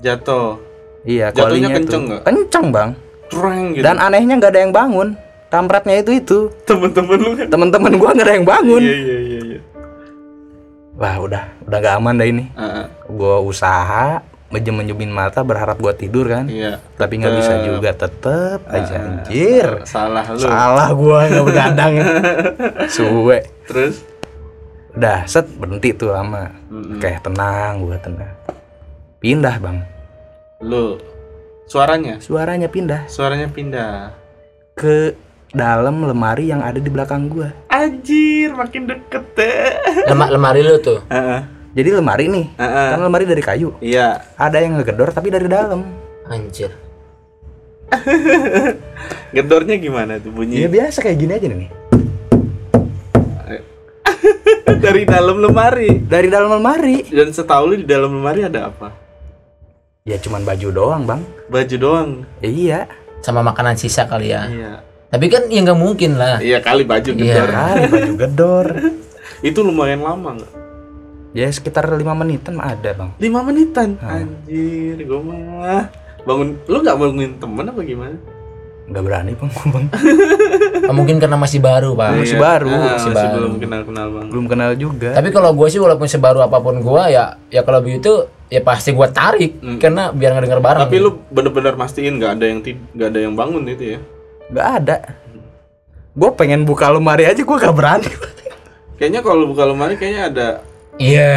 jatuh. Iya, Jatuhnya kenceng nggak? Kenceng, Bang. Treng gitu. Dan anehnya nggak ada yang bangun. Kampretnya itu itu. temen-temen lu kan. Teman-teman gua nggak ada yang bangun. Iya iya iya iya. Wah, udah udah gak aman dah ini. Ah, ah. Gua usaha menjem-menjemin mata berharap gua tidur kan. Iya. Tapi nggak bisa juga tetep aja anjir. Salah lu. Salah gua nggak begadang. Suwe. Terus Udah, set berhenti tuh lama. Mm-mm. Kayak tenang, gua tenang. Pindah, Bang. lu suaranya Suaranya pindah suaranya pindah. ke dalam lemari yang ada di belakang gua. Anjir, makin deket deh. Lema- lemari lu tuh. Heeh. Jadi lemari nih, Heeh. kan lemari dari kayu. Iya. Ada yang ngegedor tapi dari dalam. Anjir. Gedornya gimana tuh Ya bunyi? biasa kayak gini aja nih. Dari dalam lemari. Dari dalam lemari. Dan setahu lu di dalam lemari ada apa? Ya cuman baju doang, Bang. Baju doang. Ya, iya. sama makanan sisa kali ya Iya. tapi kan ya nggak mungkin lah Iya kali baju Iya. gedor. Kali baju gedor. Itu lumayan lama nggak? Ya sekitar lima menitan mah ada, Bang. Lima menitan. Anjir, gue mah bangun. Lu nggak bangunin temen apa gimana? Nggak berani, Bang. bang. Oh, mungkin karena masih baru pak Masih Iya. baru, Ah, masih masih, baru. belum kenal kenal bang. Belum kenal juga. tapi kalau gue sih walaupun sebaru apa pun gue ya ya kalau begitu ya pasti gue tarik karena biar nggak denger bareng Tapi lu bener-bener mastiin nggak ada yang nggak ada yang bangun itu ya? Nggak ada. Gue pengen buka lemari aja gue gak berani. Kayaknya kalau buka lemari kayaknya ada. iya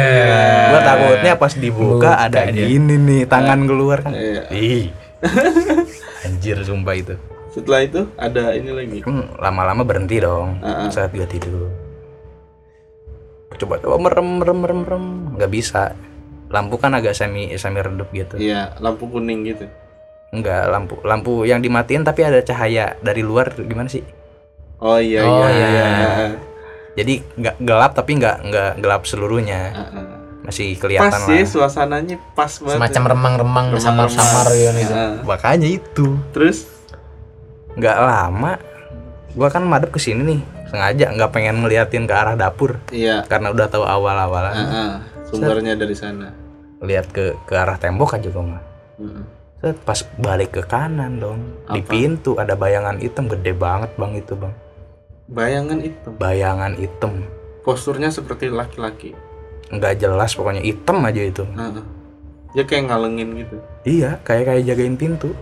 gue takutnya pas dibuka Buka ada dia. gini nih tangan keluar kan. Iya. Ih. Anjir sumpah itu. Setelah itu ada ini lagi. Kan lama-lama berhenti dong Ah, ah. saat gue tidur. Coba coba merem merem merem merem nggak bisa. Lampu kan agak semi semi redup gitu. Iya, lampu kuning gitu. Enggak lampu lampu yang dimatiin tapi ada cahaya dari luar gimana sih? Oh iya Oh, iya. iya. Jadi nggak gelap tapi nggak nggak gelap seluruhnya. Ah, ah. Masih Pas kelihatan sih lah. suasananya pas banget. semacam remang-remang samar-samar gitu itu Ah. Makanya itu. Terus nggak lama gua kan madep ke sini nih sengaja nggak pengen ngeliatin ke arah dapur iya. karena udah tahu awal-awal Ah, ah. Sumbernya dari sana. lihat ke ke arah tembok aja gua mah Mm-mm. Set, pas balik ke kanan dong di Apa? pintu ada bayangan hitam gede banget bang itu bang Bayangan itu. bayangan hitam Posturnya seperti laki-laki. nggak jelas pokoknya hitam aja itu Ah, ah. Dia kayak ngalengin gitu. iya kayak kayak jagain pintu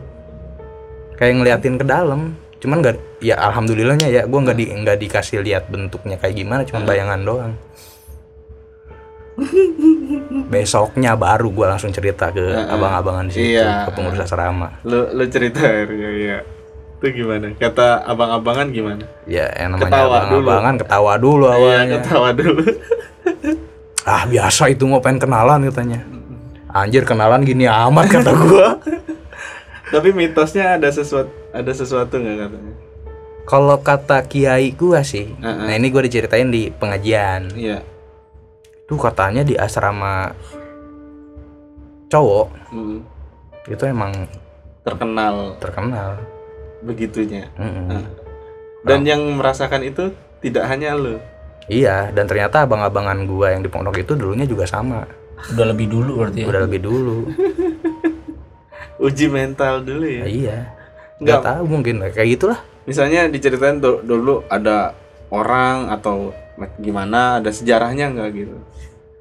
kayak ngeliatin ke dalam cuman nggak ya alhamdulillahnya ya gua nggak di nggak dikasih lihat bentuknya kayak gimana cuman bayangan doang besoknya baru gua langsung cerita ke abang-abangan di situ Iya. ke pengurus asrama Lu lu cerita ya, ya. Itu gimana? Kata abang-abangan gimana? ya yang namanya Ketawa dulu. abang-abangan ketawa dulu Iya, awalnya ketawa dulu. ah biasa itu mau pengen kenalan katanya anjir kenalan gini amat kata gua Tapi mitosnya ada sesuatu ada sesuatu nggak katanya? kalau kata kiai gua sih Heeh. nah ini gua diceritain di pengajian Iya. tuh katanya di asrama cowok Mm. itu emang Terkenal terkenal begitunya. Mm-mm. Nah. Dan yang merasakan itu tidak hanya lu. iya dan ternyata abang-abangan gua yang di pondok itu dulunya juga sama udah lebih dulu berarti ya udah lebih dulu Uji mental dulu ya. Ya, iya Nggak. nggak tahu mungkin kayak gitulah Misalnya diceritain du- dulu ada orang atau gimana, ada sejarahnya nggak gitu?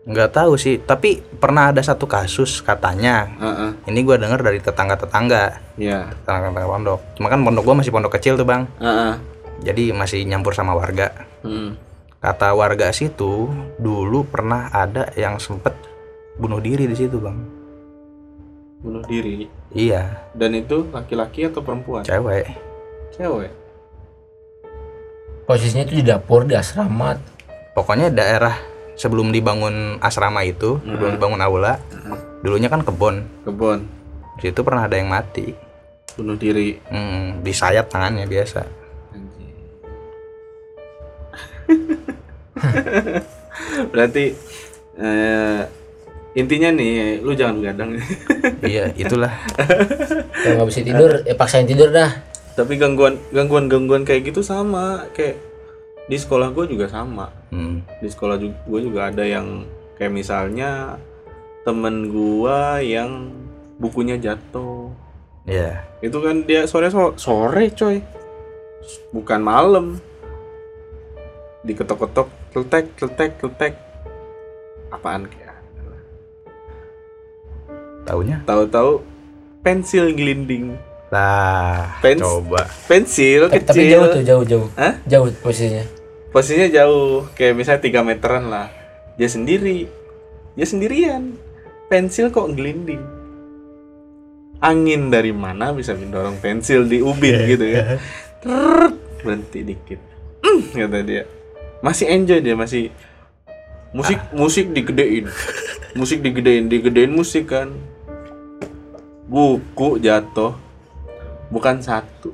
nggak tahu sih tapi pernah ada satu kasus katanya Heeh. ini gua dengar dari tetangga-tetangga Iya. tetangga-tetangga pondok cuma kan pondok gua masih pondok kecil tuh bang Heeh. jadi masih nyampur sama warga Mm. kata warga situ dulu pernah ada yang sempet bunuh diri di situ bang Bunuh diri. Iya Dan itu laki-laki atau perempuan? cewek Cewek. posisinya itu di dapur di asrama pokoknya daerah sebelum dibangun asrama itu sebelum dibangun aula dulunya kan kebon Kebon. di situ pernah ada yang mati Bunuh diri. hmm, disayat tangannya biasa. Berarti eh, intinya nih lu jangan begadang. iya itulah kalau nggak bisa tidur ya paksain tidur dah Tapi gangguan gangguan gangguan kayak gitu sama kayak di sekolah gue juga sama. hmm. Di sekolah gue juga ada yang kayak misalnya temen gua yang bukunya jatuh. ya Itu kan dia sore sore coy. Bukan malam. Diketok-ketok, kletek, kletek, kletek. Apaan? Taunya Tahu-tahu pensil gelinding. lah Pens- coba Pensil tapi, tapi kecil. jauh tuh jauh jauh Hah? jauh posisinya Posisinya jauh, kayak misalnya 3 meteran lah. Dia sendiri. Dia sendirian. Pensil kok gelinding. Angin dari mana bisa mendorong pensil di ubin gitu ya. Trrrt, berhenti dikit. "Hmm," kata dia. Masih enjoy dia, masih musik musik digedein. Musik digedein, digedein musik kan. Buku jatuh. Bukan satu,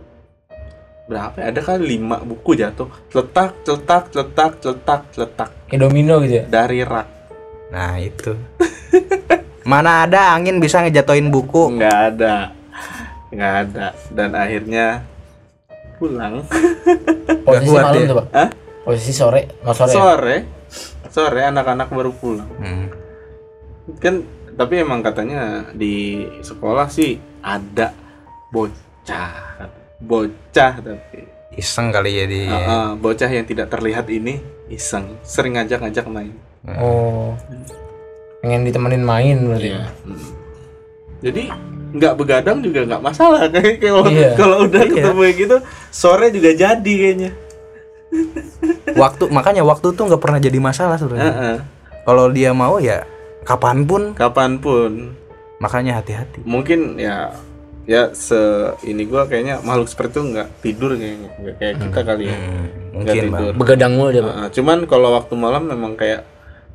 berapa ya? ada kali lima buku jatuh letak letak letak letak letak kayak domino gitu ya dari rak nah itu Mana ada angin bisa ngejatoin buku. nggak ada nggak ada dan akhirnya pulang Posisi kuat malam ya? tuh, Pak. Hah? Posisi sore, mau sore. ya? sore sore anak-anak baru pulang Hmm. kan tapi emang katanya di sekolah sih ada bocah bocah tapi Iseng kali ya di. Ah, ah, bocah yang tidak terlihat ini iseng sering ngajak-ngajak main Oh. Pengen ditemenin main berarti. Iya. Hmm. jadi nggak begadang juga nggak masalah kayak kalau Iya. kalau udah Iya. ketemu kayak gitu sore juga jadi kayaknya Waktu makanya waktu tuh nggak pernah jadi masalah sebenarnya. Heeh. Kalau dia mau ya kapan pun kapan pun makanya hati-hati. mungkin ya ya se ini gua kayaknya makhluk seperti itu nggak tidur kayaknya nggak kayak kita kali ya Hmm, nggak mungkin bang. tidur Begadang mulu dia. Heeh, cuman kalau waktu malam memang kayak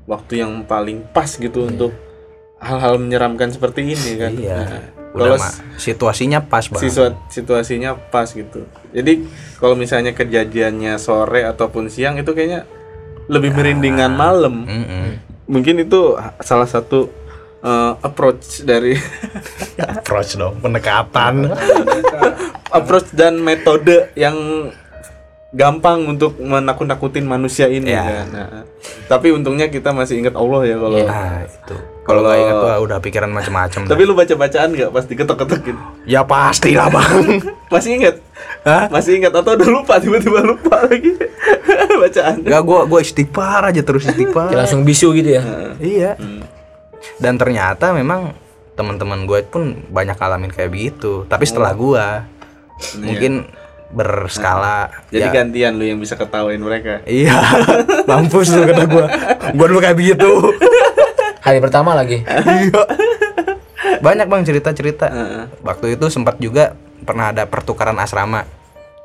waktu yang paling pas gitu untuk hal-hal menyeramkan seperti ini kan Iya. Heeh. Udah kalau situasinya pas bang. situa- situasinya pas gitu jadi kalau misalnya kejadiannya sore ataupun siang itu kayaknya lebih merindingan malam Mm-mm. Mungkin itu salah satu uh, approach dari Approach dong pendekatan. approach dan metode yang gampang untuk menakut-nakutin manusia ini Ya. kan. Nah, tapi untungnya kita masih ingat Allah ya kalau. Nah itu. Kalau nggak ingat wah udah pikiran macam-macam. Tapi lu baca-bacaan nggak pas diketok-ketokin? ya pasti lah bang. Masih ingat? Hah? Masih ingat atau udah lupa tiba-tiba lupa lagi bacaan? Gak gua gua istighfar aja terus istighfar. langsung bisu gitu ya. iya. Dan ternyata memang teman-teman gue pun banyak ngalamin kayak begitu. Tapi setelah gua mungkin berskala. Jadi ya, gantian lu yang bisa ketawain mereka. Iya, mampus tuh kata gua. Gua dulu kayak begitu. Hari pertama lagi. Iya. Banyak bang cerita-cerita. Heeh. Waktu itu sempat juga pernah ada pertukaran asrama.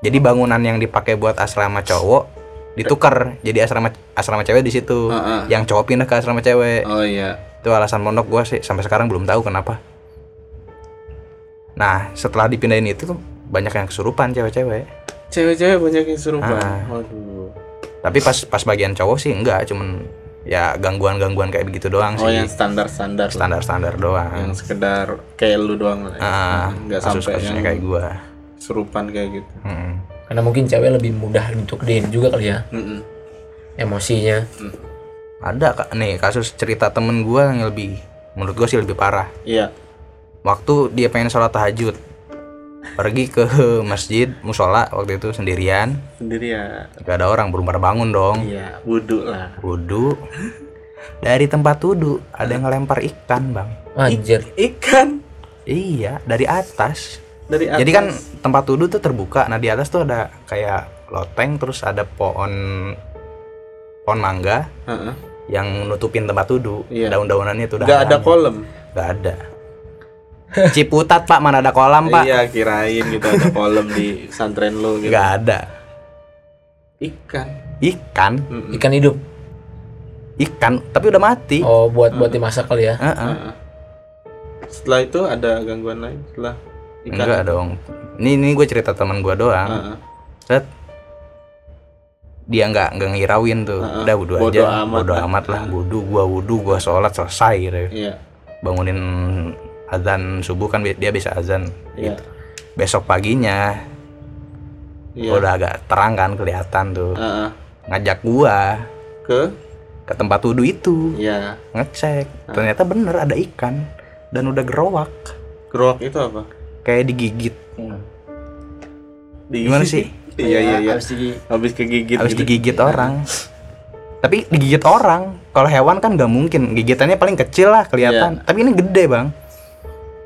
Jadi bangunan yang dipakai buat asrama cowok ditukar jadi asrama asrama cewek di situ. Heeh. Yang cowok pindah ke asrama cewek. Oh iya. Itu alasan pondok gua sih sampai sekarang belum tahu kenapa. Nah, setelah dipindahin itu tuh banyak yang kesurupan cewek-cewek. Cewek-cewek banyak yang serupa. Ah. Waduh. Tapi pas pas bagian cowok sih enggak, cuman ya gangguan-gangguan kayak begitu doang Oh sih. yang standar-standar. Standar-standar doang. Yang sekedar kayak lu doang lah. ya. Ah, Nggak sampai yang kayak gua. serupan kayak gitu. Mm-mm. Karena mungkin cewek lebih mudah untuk gedein juga kali ya Mm-mm. emosinya. Ada kak nih kasus cerita temen gua yang lebih menurut gua sih lebih parah. Iya. Waktu dia pengen sholat tahajud, pergi ke masjid musola waktu itu sendirian, Sendiri ya. gak ada orang belum pada bangun dong. Iya, wudhu lah. Wudhu. Dari tempat wudhu ada yang ngelempar ikan bang. Anjir. Ikan Iya dari atas. dari atas. Jadi kan tempat wudhu tuh terbuka. Nah di atas tuh ada kayak loteng terus ada pohon pohon mangga Heeh. yang nutupin tempat wudhu. Iya. Daun-daunannya tuh udah Nggak ada kolam. Nggak ada. Ciputat pak mana ada kolam pak? Iya, kirain gitu ada kolam di santren lu gitu. Nggak ada. Ikan. Ikan, Mm-mm. Ikan hidup. ikan, tapi udah mati. Oh, buat buat dimasak kali ya. Heeh. Heeh. Setelah itu ada gangguan lain setelah ikan. Enggak dong. Ini ini gue cerita teman gue doang. Heeh. Set. Dia nggak nggak ngirauin tuh. Heeh. Udah wudhu Bodo aja. amat Bodo amat lah. Wudhu, gua wudhu, gua sholat selesai gitu. Iya. Bangunin azan subuh kan dia bisa azan. Iya. Besok paginya Iya. udah agak terang kan kelihatan tuh. Heeh. Ngajak gua Ke ke tempat wudhu itu Iya. ngecek. Ternyata bener ada ikan dan udah gerowak Grok itu apa? kayak digigit. Di- Gimana sih? iya iya iya. Harus di Habis kegigit Habis gitu. digigit orang. Tapi digigit orang. Kalau hewan kan nggak mungkin. Gigitannya paling kecil lah kelihatan. Tapi ini gede bang.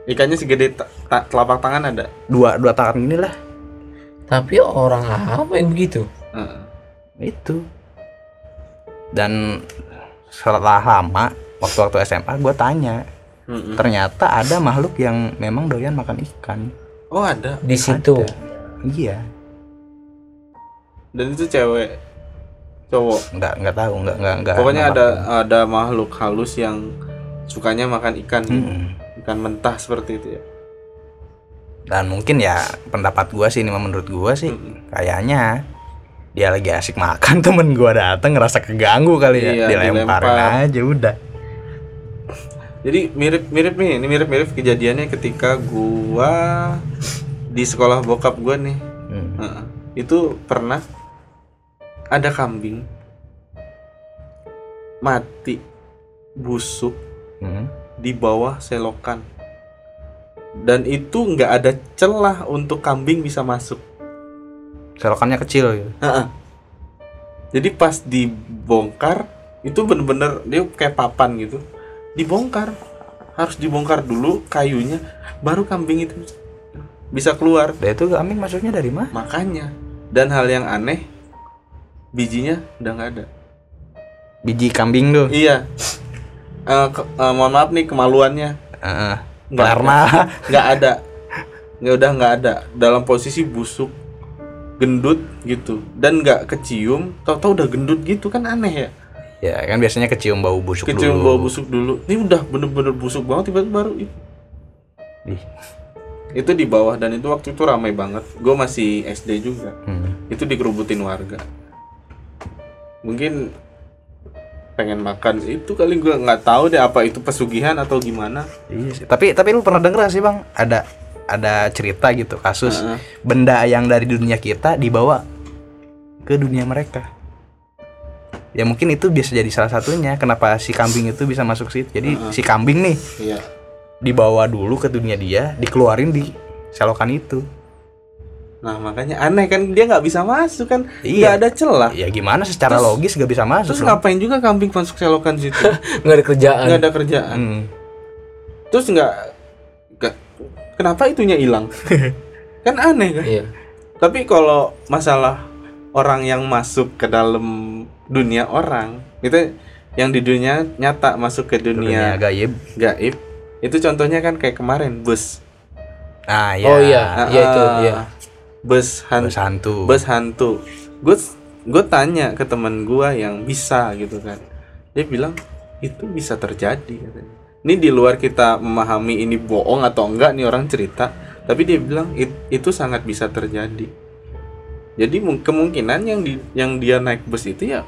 Ikannya segede ta- ta- telapak tangan ada. Dua dua tangan ini lah. Tapi orang apa yang begitu? Heeh. Itu. Dan setelah lama waktu-waktu SMA gue tanya. Mm-mm. Ternyata ada makhluk yang memang doyan makan ikan. Oh ada. Di situ. Iya. Dan itu cewek cowok. Nggak nggak tahu nggak nggak nggak. Pokoknya ada apa-apa. ada makhluk halus yang sukanya makan ikan, gitu. Mm-mm. Ikan mentah seperti itu ya. Dan mungkin ya pendapat gua sih ini menurut gua sih Mm-mm. kayaknya dia lagi asik makan temen gua dateng ngerasa keganggu kali ya Iya, dilemparin dilempar. aja udah Jadi mirip-mirip nih, ini mirip-mirip kejadiannya ketika gua di sekolah bokap gua nih. Hmm. Itu pernah ada kambing mati busuk Hmm. Di bawah selokan dan itu nggak ada celah untuk kambing bisa masuk Selokannya kecil gitu. Heeh. jadi pas dibongkar itu bener-bener dia kayak papan gitu dibongkar harus dibongkar dulu kayunya baru kambing itu bisa keluar Dan itu kambing masuknya dari mana? makanya dan hal yang aneh bijinya udah nggak ada Biji kambing tuh. iya Eh, ke- eh, mohon maaf nih kemaluannya. Nggak Karena. Nggak ada. Nggak udah nggak ada. Dalam posisi busuk gendut gitu. Dan nggak kecium tau-tau udah gendut gitu kan aneh ya? Ya kan biasanya kecium bau busuk kecium dulu. bau busuk dulu. Ini udah bener-bener busuk banget tiba-tiba baru itu. Ih. itu di bawah dan itu waktu itu ramai banget. Gue masih SD juga. Hmm. itu dikerubutin warga. Mungkin pengen makan itu kali gue nggak tahu deh apa itu pesugihan atau gimana Iya sih. Tapi tapi lu pernah denger sih bang? Ada ada cerita gitu kasus Heeh. benda yang dari dunia kita dibawa ke dunia mereka. Ya mungkin itu bisa jadi salah satunya kenapa si kambing itu bisa masuk situ. Jadi si kambing nih iya dibawa dulu ke dunia dia, dikeluarin di selokan itu. Nah makanya aneh kan dia nggak bisa masuk kan Iya. nggak ada celah Ya gimana secara Terus- logis gak bisa masuk. terus loh. ngapain juga kambing masuk selokan situ nggak ada kerjaan nggak ada kerjaan Hmm. terus nggak nggak- kenapa itunya hilang kan aneh kan iya tapi kalau masalah orang yang masuk ke dalam dunia orang itu yang di dunia nyata masuk ke Dunia dunia gaib. gaib itu contohnya kan kayak kemarin bus Ah ya. oh iya iya itu Ah, iya bus han- Bus hantu. bus hantu. Gue gue tanya ke teman gua yang bisa gitu kan. Dia bilang itu bisa terjadi katanya. Ini di luar kita memahami ini bohong atau enggak nih orang cerita tapi dia bilang "It- itu sangat bisa terjadi. Jadi mung- kemungkinan yang di yang dia naik bus itu ya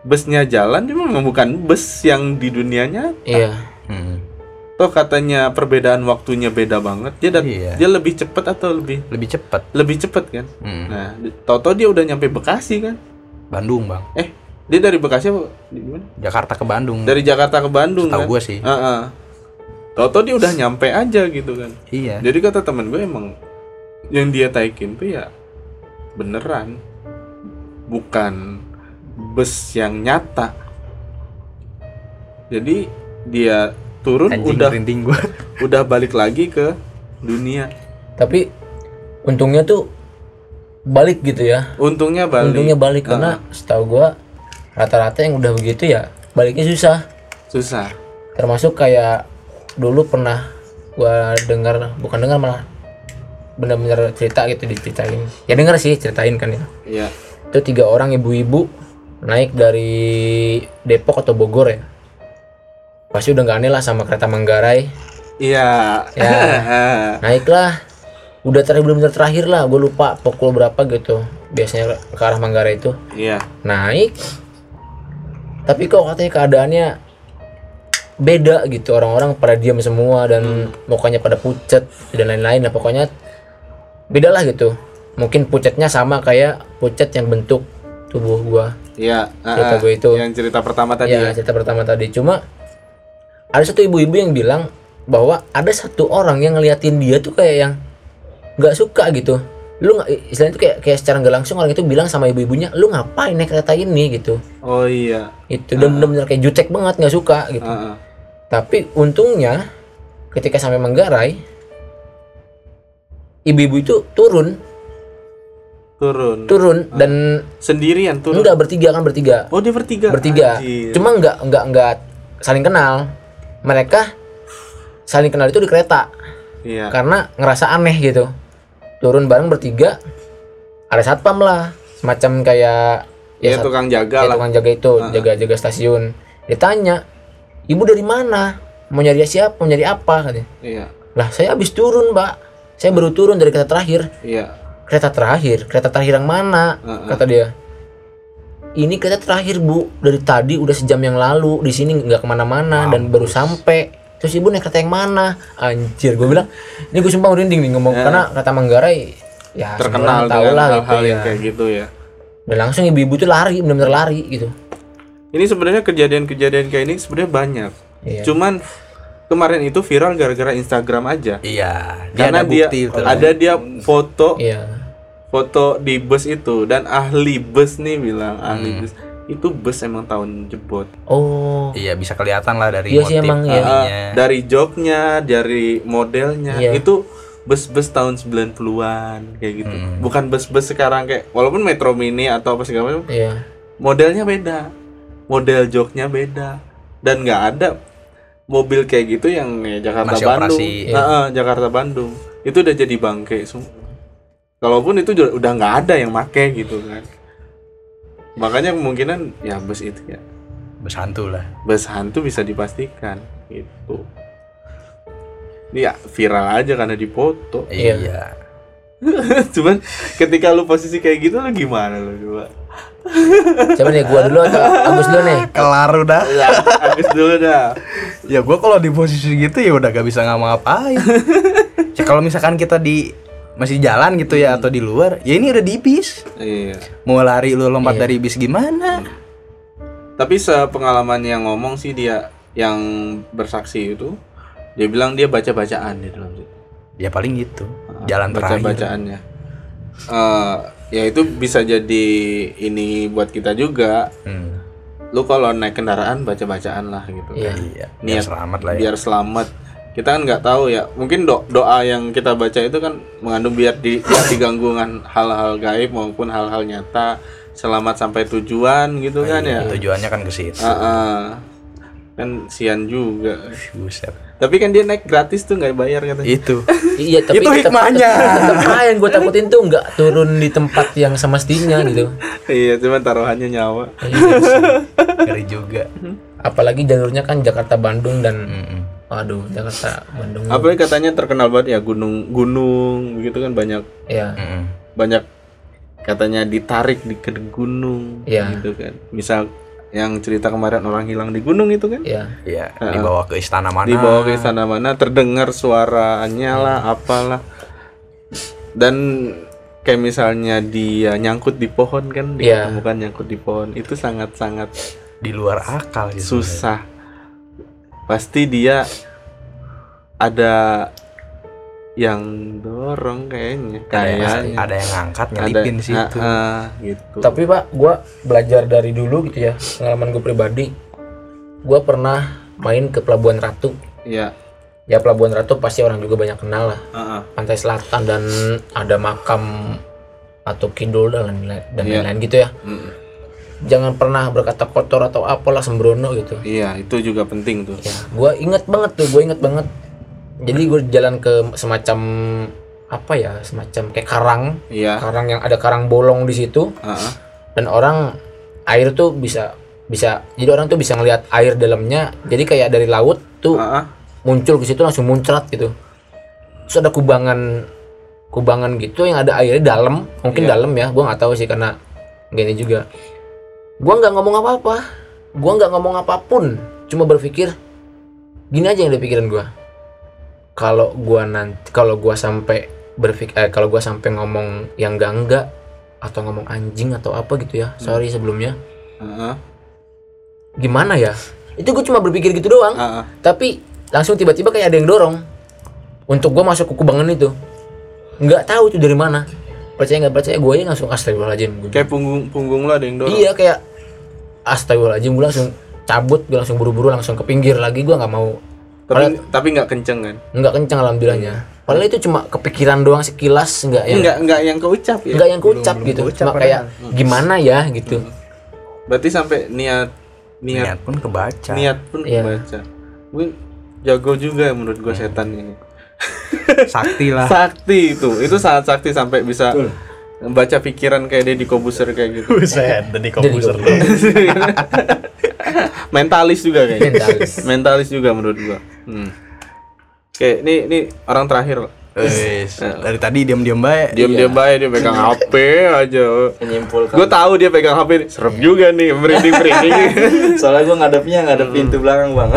busnya jalan dia memang bukan bus yang di dunianya iya. Hmm. Toh katanya perbedaan waktunya beda banget dia dat- Iya. dia lebih cepat atau lebih Lebih cepat. lebih cepat kan Hmm. nah tau-tau dia udah nyampe Bekasi kan Bandung bang. eh dia dari Bekasi apa di mana Jakarta ke Bandung. dari Jakarta ke Bandung Tahu kan gue sih. Heeh. tau-tau dia udah nyampe aja gitu kan Iya. jadi kata temen gue emang yang dia taikin tuh ya beneran bukan bus yang nyata jadi dia turun Anjing udah merinding gue. udah balik lagi ke dunia. Tapi untungnya tuh balik gitu ya. Untungnya balik. Untungnya balik karena setahu gua rata-rata yang udah begitu ya baliknya susah. Susah. Termasuk kayak dulu pernah gua dengar bukan dengar malah benar-benar cerita gitu diceritain. Ya dengar sih ceritain kan ya. Iya. Itu tiga orang ibu-ibu naik dari Depok atau Bogor ya pasti udah nggak aneh lah sama kereta Manggarai. Iya. Ya. naiklah. Udah terakhir benar-benar terakhir lah gue lupa pukul berapa gitu. Biasanya ke arah Manggarai itu. Iya. Naik. Tapi kok katanya keadaannya beda gitu. Orang-orang pada diam semua dan mukanya pada pucat dan lain-lain lah. Pokoknya beda lah gitu. Mungkin pucatnya sama kayak pucat yang bentuk tubuh gua. Iya Cerita ah, gue itu. yang cerita pertama tadi ya? ya cerita pertama tadi. Cuma ada satu ibu-ibu yang bilang bahwa ada satu orang yang ngeliatin dia tuh kayak yang nggak suka gitu. Lu nggak istilahnya tuh kayak kayak secara nggak langsung orang itu bilang sama ibu-ibunya lu ngapain naik kereta ini? gitu. Oh iya. Itu dan benar-benar kayak jutek banget nggak suka gitu. Ah, ah. tapi untungnya ketika sampai Manggarai ibu-ibu itu turun. Turun. Turun dan sendirian turun? Enggak bertiga kan bertiga. Oh dia bertiga? Bertiga. Anjir. cuma nggak nggak nggak saling kenal mereka saling kenal itu di kereta. Iya. Karena ngerasa aneh gitu. Turun bareng bertiga ada satpam lah. Semacam kayak ya, sat- tukang jaga kayak lah. tukang jaga itu jaga jaga stasiun. Ditanya ibu dari mana? Mau nyari siapa? Mau nyari apa? katanya. Iya. Lah saya habis turun mbak. Saya baru turun dari kereta terakhir. Iya. Kereta terakhir? Kereta terakhir yang mana? Heeh. kata dia ini kita terakhir bu. Dari tadi udah sejam yang lalu. Di sini nggak ke mana-mana dan baru sampai. Terus ibu naik kereta yang mana? Anjir gue bilang ini gue sumpah merinding nih ngomong karena kata Manggarai ya terkenal tahu dengan lah hal-hal gitu yang ya. kayak gitu ya. Dan langsung ibu-ibu tuh lari benar-benar lari gitu. Ini sebenarnya kejadian-kejadian kayak ini sebenarnya banyak. Iya. cuman kemarin itu viral gara-gara Instagram aja. Iya, dia karena ada dia bukti itu. ada dia foto iya foto di bus itu dan ahli bus nih bilang Hmm. ahli bus itu bus emang tahun jebot oh Iya, bisa kelihatan lah dari Iya sih, motif emang, iya. Ah, dari joknya dari modelnya Iya. itu bus-bus tahun 90-an kayak gitu Hmm. bukan bus-bus sekarang kayak walaupun Metro Mini atau apa segala macam iya modelnya beda model joknya beda dan nggak ada mobil kayak gitu yang ya, Jakarta Masih Bandung operasi. Iya. Nah, eh, Jakarta Bandung itu udah jadi bangke semua kalaupun itu udah nggak ada yang make gitu kan makanya kemungkinan ya bus itu ya Besantu lah. bus hantu bisa dipastikan gitu ya viral aja karena dipoto Iya. Iya. cuman ketika lu posisi kayak gitu lu gimana lu coba siapa nih gua dulu atau Agus dulu nih Kelar udah. ya habis dulu dah ya gua kalau di posisi gitu ya udah gak bisa ngapa-ngapain. ya kalau misalkan kita di masih jalan gitu ya atau di luar, ya ini udah di bis. iya Mau lari lu lompat Iya. dari bis gimana? Tapi sepengalaman yang ngomong sih dia yang bersaksi itu dia bilang dia baca-bacaan di dalam situ. Ya paling gitu. Jalan terakhir. Baca-bacaannya. Eh, ya itu bisa jadi ini buat kita juga. Hmm. Lu kalau naik kendaraan baca-bacaan lah gitu. Iya. kan. Iya. Biar Niat selamat lah ya. Biar selamat. Kita kan nggak tahu ya. Mungkin do- doa yang kita baca itu kan mengandung biar di diganggu dengan hal-hal gaib maupun hal-hal nyata. Selamat sampai tujuan gitu kan ya. Tujuannya kan ke situ. Ah, ah. kan sian juga Buset. tapi kan dia naik gratis tuh nggak bayar katanya Itu. Iya, tapi Itu hikmahnya. Aja yang gue takutin tuh nggak turun di tempat yang semestinya gitu. iya cuman taruhannya nyawa Ngeri juga. Apalagi jalurnya kan Jakarta Bandung dan Mm-mm. Aduh Jakarta Bandung. apalagi katanya terkenal banget ya gunung gunung begitu kan banyak Ya, Mm-mm. banyak katanya ditarik di ke gunung Iya. gitu kan misal yang cerita kemarin orang hilang di gunung itu kan ya. Iya, dibawa ke istana mana? dibawa ke istana mana terdengar suaranya lah apalah dan kayak misalnya dia nyangkut di pohon kan Iya. ditemukan nyangkut di pohon itu sangat sangat di luar akal gitu. susah pasti dia ada yang dorong kayaknya Ada yang, kayaknya ada yang ngangkat nyelipin di situ. Ah, ah, gitu Tapi Pak, gue belajar dari dulu gitu ya, pengalaman gue pribadi. Gue pernah main ke Pelabuhan Ratu. ya Ya Pelabuhan Ratu pasti orang juga banyak kenal lah. ah, ah. Pantai Selatan dan ada makam atau kidul dan lain-lain dan lain-lain gitu ya. Mm. Jangan pernah berkata kotor atau apalah sembrono gitu. iya itu juga penting tuh Ya, gue inget banget tuh, gue inget banget. Jadi gue jalan ke semacam apa ya, semacam kayak karang, iya karang yang ada karang bolong di situ, ah, ah. dan orang air tuh bisa bisa, jadi orang tuh bisa ngelihat air dalamnya. Jadi kayak dari laut tuh Ah, ah. muncul ke situ langsung muncrat gitu. Terus ada kubangan kubangan gitu yang ada airnya dalam, mungkin Iya. dalam ya, gue nggak tahu sih karena gini juga. Gua nggak ngomong apa-apa, gua nggak ngomong apa pun, cuma berpikir gini aja yang ada pikiran gua. Kalau gua nanti, kalau gua sampai berpikir, eh, kalau gua sampai ngomong yang enggak enggak atau ngomong anjing atau apa gitu ya, sorry sebelumnya, ah. gimana ya? Itu gue cuma berpikir gitu doang. Ah. tapi langsung tiba-tiba kayak ada yang dorong untuk gue masuk ke kubangan itu nggak tahu itu dari mana percaya nggak percaya gue aja langsung astagfirullahaladzim kayak punggung punggung lo ada yang dorong iya kayak astagfirullahaladzim gue langsung cabut gue langsung buru-buru langsung ke pinggir lagi gue nggak mau. Tapi tapi nggak kenceng kan? Nggak kencang alhamdulillahnya. Padahal itu cuma kepikiran doang sekilas nggak yang nggak nggak yang keucap ya? Nggak yang kucap gitu. cuma kayak gimana ya gitu. Berarti sampai niat niat Niat pun kebaca. niat pun Iya. baca mungkin jago juga ya menurut gua setan ini. Sakti lah. sakti itu. Itu sangat sakti sampai bisa baca pikiran kayak dia di kobuser kayak gitu Buset, Jadi komputer. mentalis juga kayaknya Mentalis. mentalis juga menurut gua hmm. oke ini ini orang terakhir Wis, dari tadi diam-diam baik. diam diam baik dia pegang HP aja Menyimpulkan. gue tahu dia pegang HP serem juga nih merinding merinding Soalnya gue ngadepnya ngadep pintu belakang bang.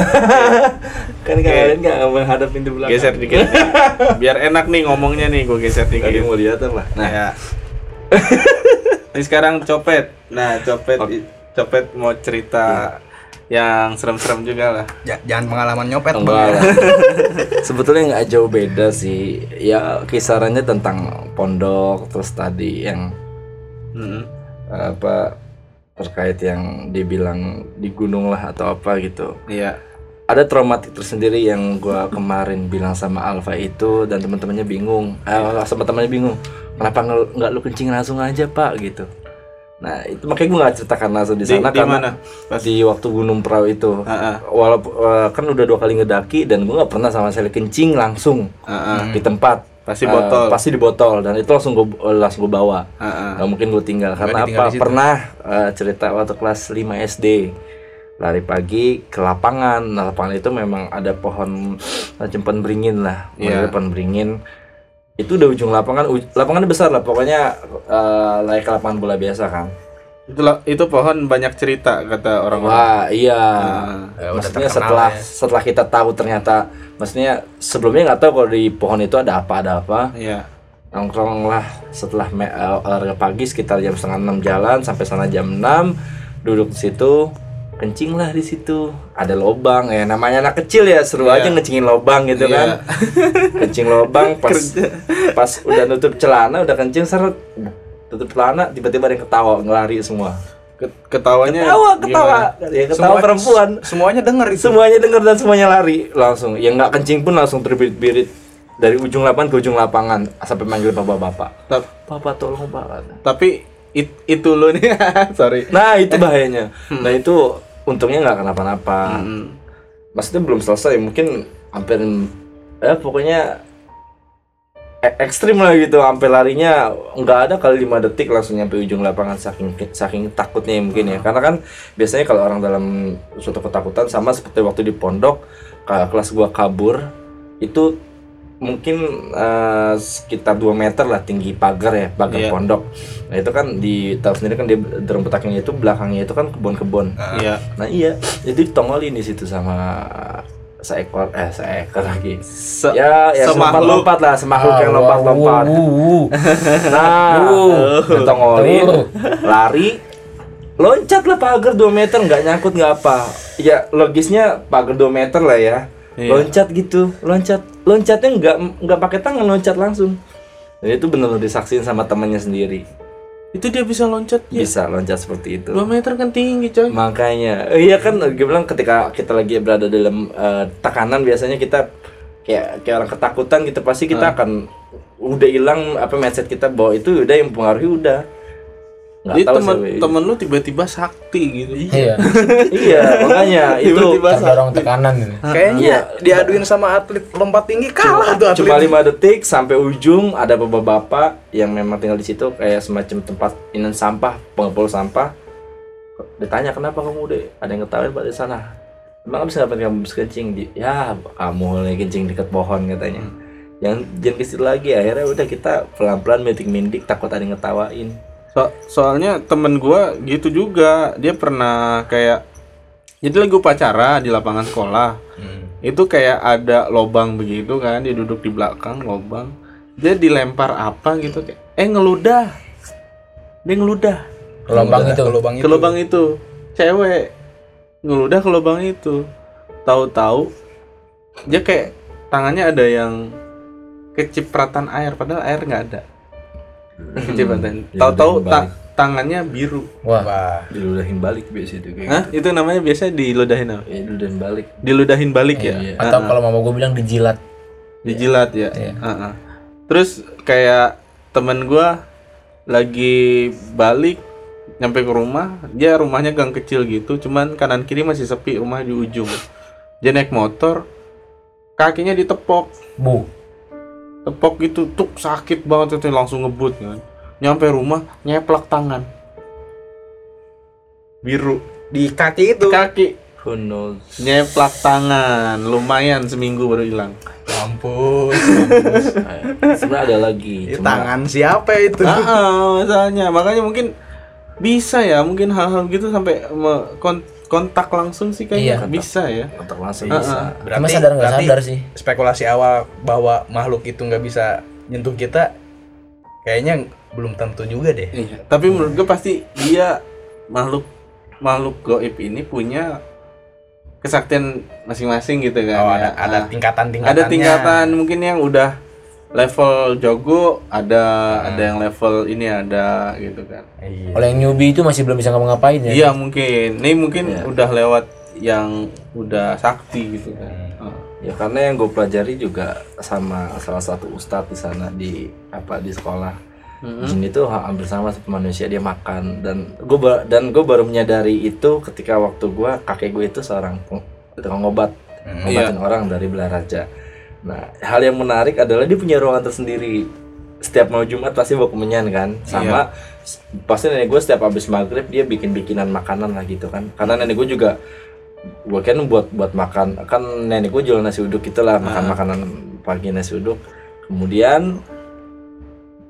kan kalian nggak menghadap pintu belakang. geser dikit biar enak nih ngomongnya nih gue geser Tadi dikit mau lihat apa? nah ya ini sekarang copet nah copet copet mau cerita yang serem-serem juga lah Ja- jangan pengalaman nyopet, Enggak Bang. Sebetulnya nggak jauh beda sih. Ya kisarannya tentang pondok terus tadi yang Mm-mm. apa terkait yang dibilang di gunung lah atau apa gitu. iya Ada traumatik tersendiri yang gua kemarin bilang sama Alfa itu dan teman-temannya bingung. Eh, sama temannya bingung. Kenapa nggak lu kencing langsung aja pak gitu. Nah itu makanya gue nggak ceritakan langsung di di, sana di karena mana pas di waktu Gunung Prau itu. Ah. Walaupun eh, kan udah dua kali ngedaki dan gue nggak pernah sama sekali kencing langsung ah. di tempat. Pasti Eh, botol. pasti di botol dan itu langsung gue langsung gue bawa. Nggak mungkin gue tinggal karena apa? di. Pernah eh, cerita waktu kelas 5 SD lari pagi ke lapangan. Nah, lapangan itu memang ada pohon pohon beringin lah. Model pohon beringin. Itu udah ujung lapangan, uj- lapangannya besar lah, pokoknya eh, layak lapangan bola biasa kan. itu itu pohon banyak cerita kata orang-orang Wah, iya. Ya, udah maksudnya setelah ya. setelah kita tahu ternyata maksudnya sebelumnya nggak tahu kalau di pohon itu ada apa ada apa iya nongkrong lah setelah me- eh, olahraga pagi sekitar jam setengah enam jalan sampai sana jam 6 duduk di situ kencing lah di situ. Ada lobang ya namanya anak kecil ya seru aja ngecingin lobang gitu kan. Kencing lobang pas pas udah nutup celana udah kencing seret tutup celana tiba-tiba ada yang ketawa ngelari semua. Ket- ketawanya ketawa ketawa. gimana? ya ketawa Semua- perempuan. Semuanya denger itu. semuanya dengar dan semuanya lari langsung. Yang nggak kencing pun langsung terbirit-birit dari ujung lapangan ke ujung lapangan sampai manggil bapak-bapak. Papa tolong pak. tapi it- itu lo nih sorry. Nah itu bahayanya. Nah itu untungnya nggak kenapa-napa. Hmm. maksudnya belum selesai mungkin hampir ya pokoknya e- ekstrim lah gitu. Sampai larinya nggak ada kali lima detik langsung nyampe ujung lapangan saking saking takutnya ya mungkin ya. Karena kan biasanya kalau orang dalam suatu ketakutan sama seperti waktu di pondok kelas gua kabur itu mungkin eh, sekitar 2 meter lah tinggi pagar ya pagar Iya. pondok nah itu kan di tahu sendiri kan di dalam petaknya itu belakangnya itu kan kebun-kebun iya Nah iya, itu ditongolin di situ sama seekor eh seekor lagi. Se- ya, ya semakhluk. lompat lah, semakhluk yang lompat-lompat. Nah, ditongolin, lari, loncat lah pagar 2 meter nggak nyangkut nggak apa. Ya logisnya pagar 2 meter lah ya. Iya. Loncat gitu, loncat, loncatnya nggak nggak pakai tangan loncat langsung. Dan itu benar disaksiin sama temannya sendiri. itu dia bisa loncat ya Bisa loncat seperti itu. 2 meter kan tinggi coy Makanya, iya kan gue bilang ketika kita lagi berada dalam eh, tekanan biasanya kita kayak kayak orang ketakutan gitu pasti kita akan udah hilang apa mindset kita bahwa itu udah yang mempengaruhi udah. Nggak jadi tahu temen sih. temen lu tiba-tiba sakti gitu Iya. iya, makanya itu Tiba-tiba Terdorong tekanan ini. Kayaknya diaduin sama atlet lompat tinggi kalah tuh atlet. cuma lima detik sampai ujung ada bapak-bapak yang memang tinggal di situ kayak semacam tempat inan sampah, pengepul sampah. Ditanya kenapa kamu deh? Ada yang ketahuan pak di sana. Emang habis ngapain kamu habis kencing di? Ya kamu lagi kencing dekat pohon katanya. Yang jangan ke situ lagi. Akhirnya udah kita pelan-pelan mindik-mindik takut ada yang ngetawain. So- soalnya temen gua gitu juga. Dia pernah kayak jadi lagi upacara di lapangan sekolah. Itu kayak ada lobang begitu kan dia duduk di belakang lobang. Dia dilempar apa gitu kayak eh ngeludah. Dia ngeludah. Ke lubang itu. Ke lubang ke lubang itu. Cewek. Ngeludah ke lubang itu. Tahu-tahu dia kayak tangannya ada yang kecipratan air padahal air nggak ada kecipratan Ya tahu-tahu ta- tangannya biru Wah. Wah. Diludahin balik biasa itu kayak. Hah? itu namanya biasa diludahin apa? Ya diludahin balik. diludahin balik ya Iya. Atau kalau mama gue bilang dijilat. dijilat ya Iya. Heeh. terus kayak temen gua lagi balik nyampe ke rumah dia rumahnya gang kecil gitu cuman kanan kiri masih sepi rumah di ujung dia naik motor kakinya ditepok Bu. Tepok gitu tuh sakit banget itu langsung ngebut kan nyampe rumah nyeplak tangan biru Di kaki itu. kaki Who knows? nyeplak tangan lumayan seminggu baru hilang Mampus. mampus. Eh, Sebenarnya ada lagi. Ini Cuma tangan siapa itu? Ah, ah, masalahnya makanya mungkin bisa ya mungkin hal-hal gitu sampai me- kon- kontak langsung sih kayaknya Iya. bisa ya kontak langsung Ah, bisa. Cuma sadar nggak berarti sadar sih. Spekulasi awal bahwa makhluk itu nggak bisa nyentuh kita, kayaknya belum tentu juga deh. Iya, tapi menurut gue pasti dia makhluk makhluk goib ini punya kesaktian masing-masing gitu kan. Oh, ya. ada ada Ah. tingkatan-tingkatannya. ada tingkatan mungkin yang udah level jogo, ada Hmm. ada yang level ini ada gitu kan. Iya. Kalau yang newbie itu masih belum bisa ngapa-ngapain ya. Iya mungkin, ini mungkin Iya. udah lewat yang udah sakti gitu kan. Hmm. Ya karena yang gue pelajari juga sama salah satu ustadz di sana di apa di sekolah. Mm-mm. Jin itu ha- hampir sama seperti manusia dia makan dan gue dan gue baru menyadari itu ketika waktu gue kakek gue itu seorang tukang obat Hmm, ngobatin orang dari Belaraja. Nah hal yang menarik adalah dia punya ruangan tersendiri. Setiap mau Jumat pasti bawa kemenyan kan, sama s- pasti nenek gue setiap habis maghrib dia bikin bikinan makanan lah gitu kan. Karena nenek gue juga gue kan buat buat makan kan nenek gue jual nasi uduk itulah makan makanan pagi nasi uduk. Kemudian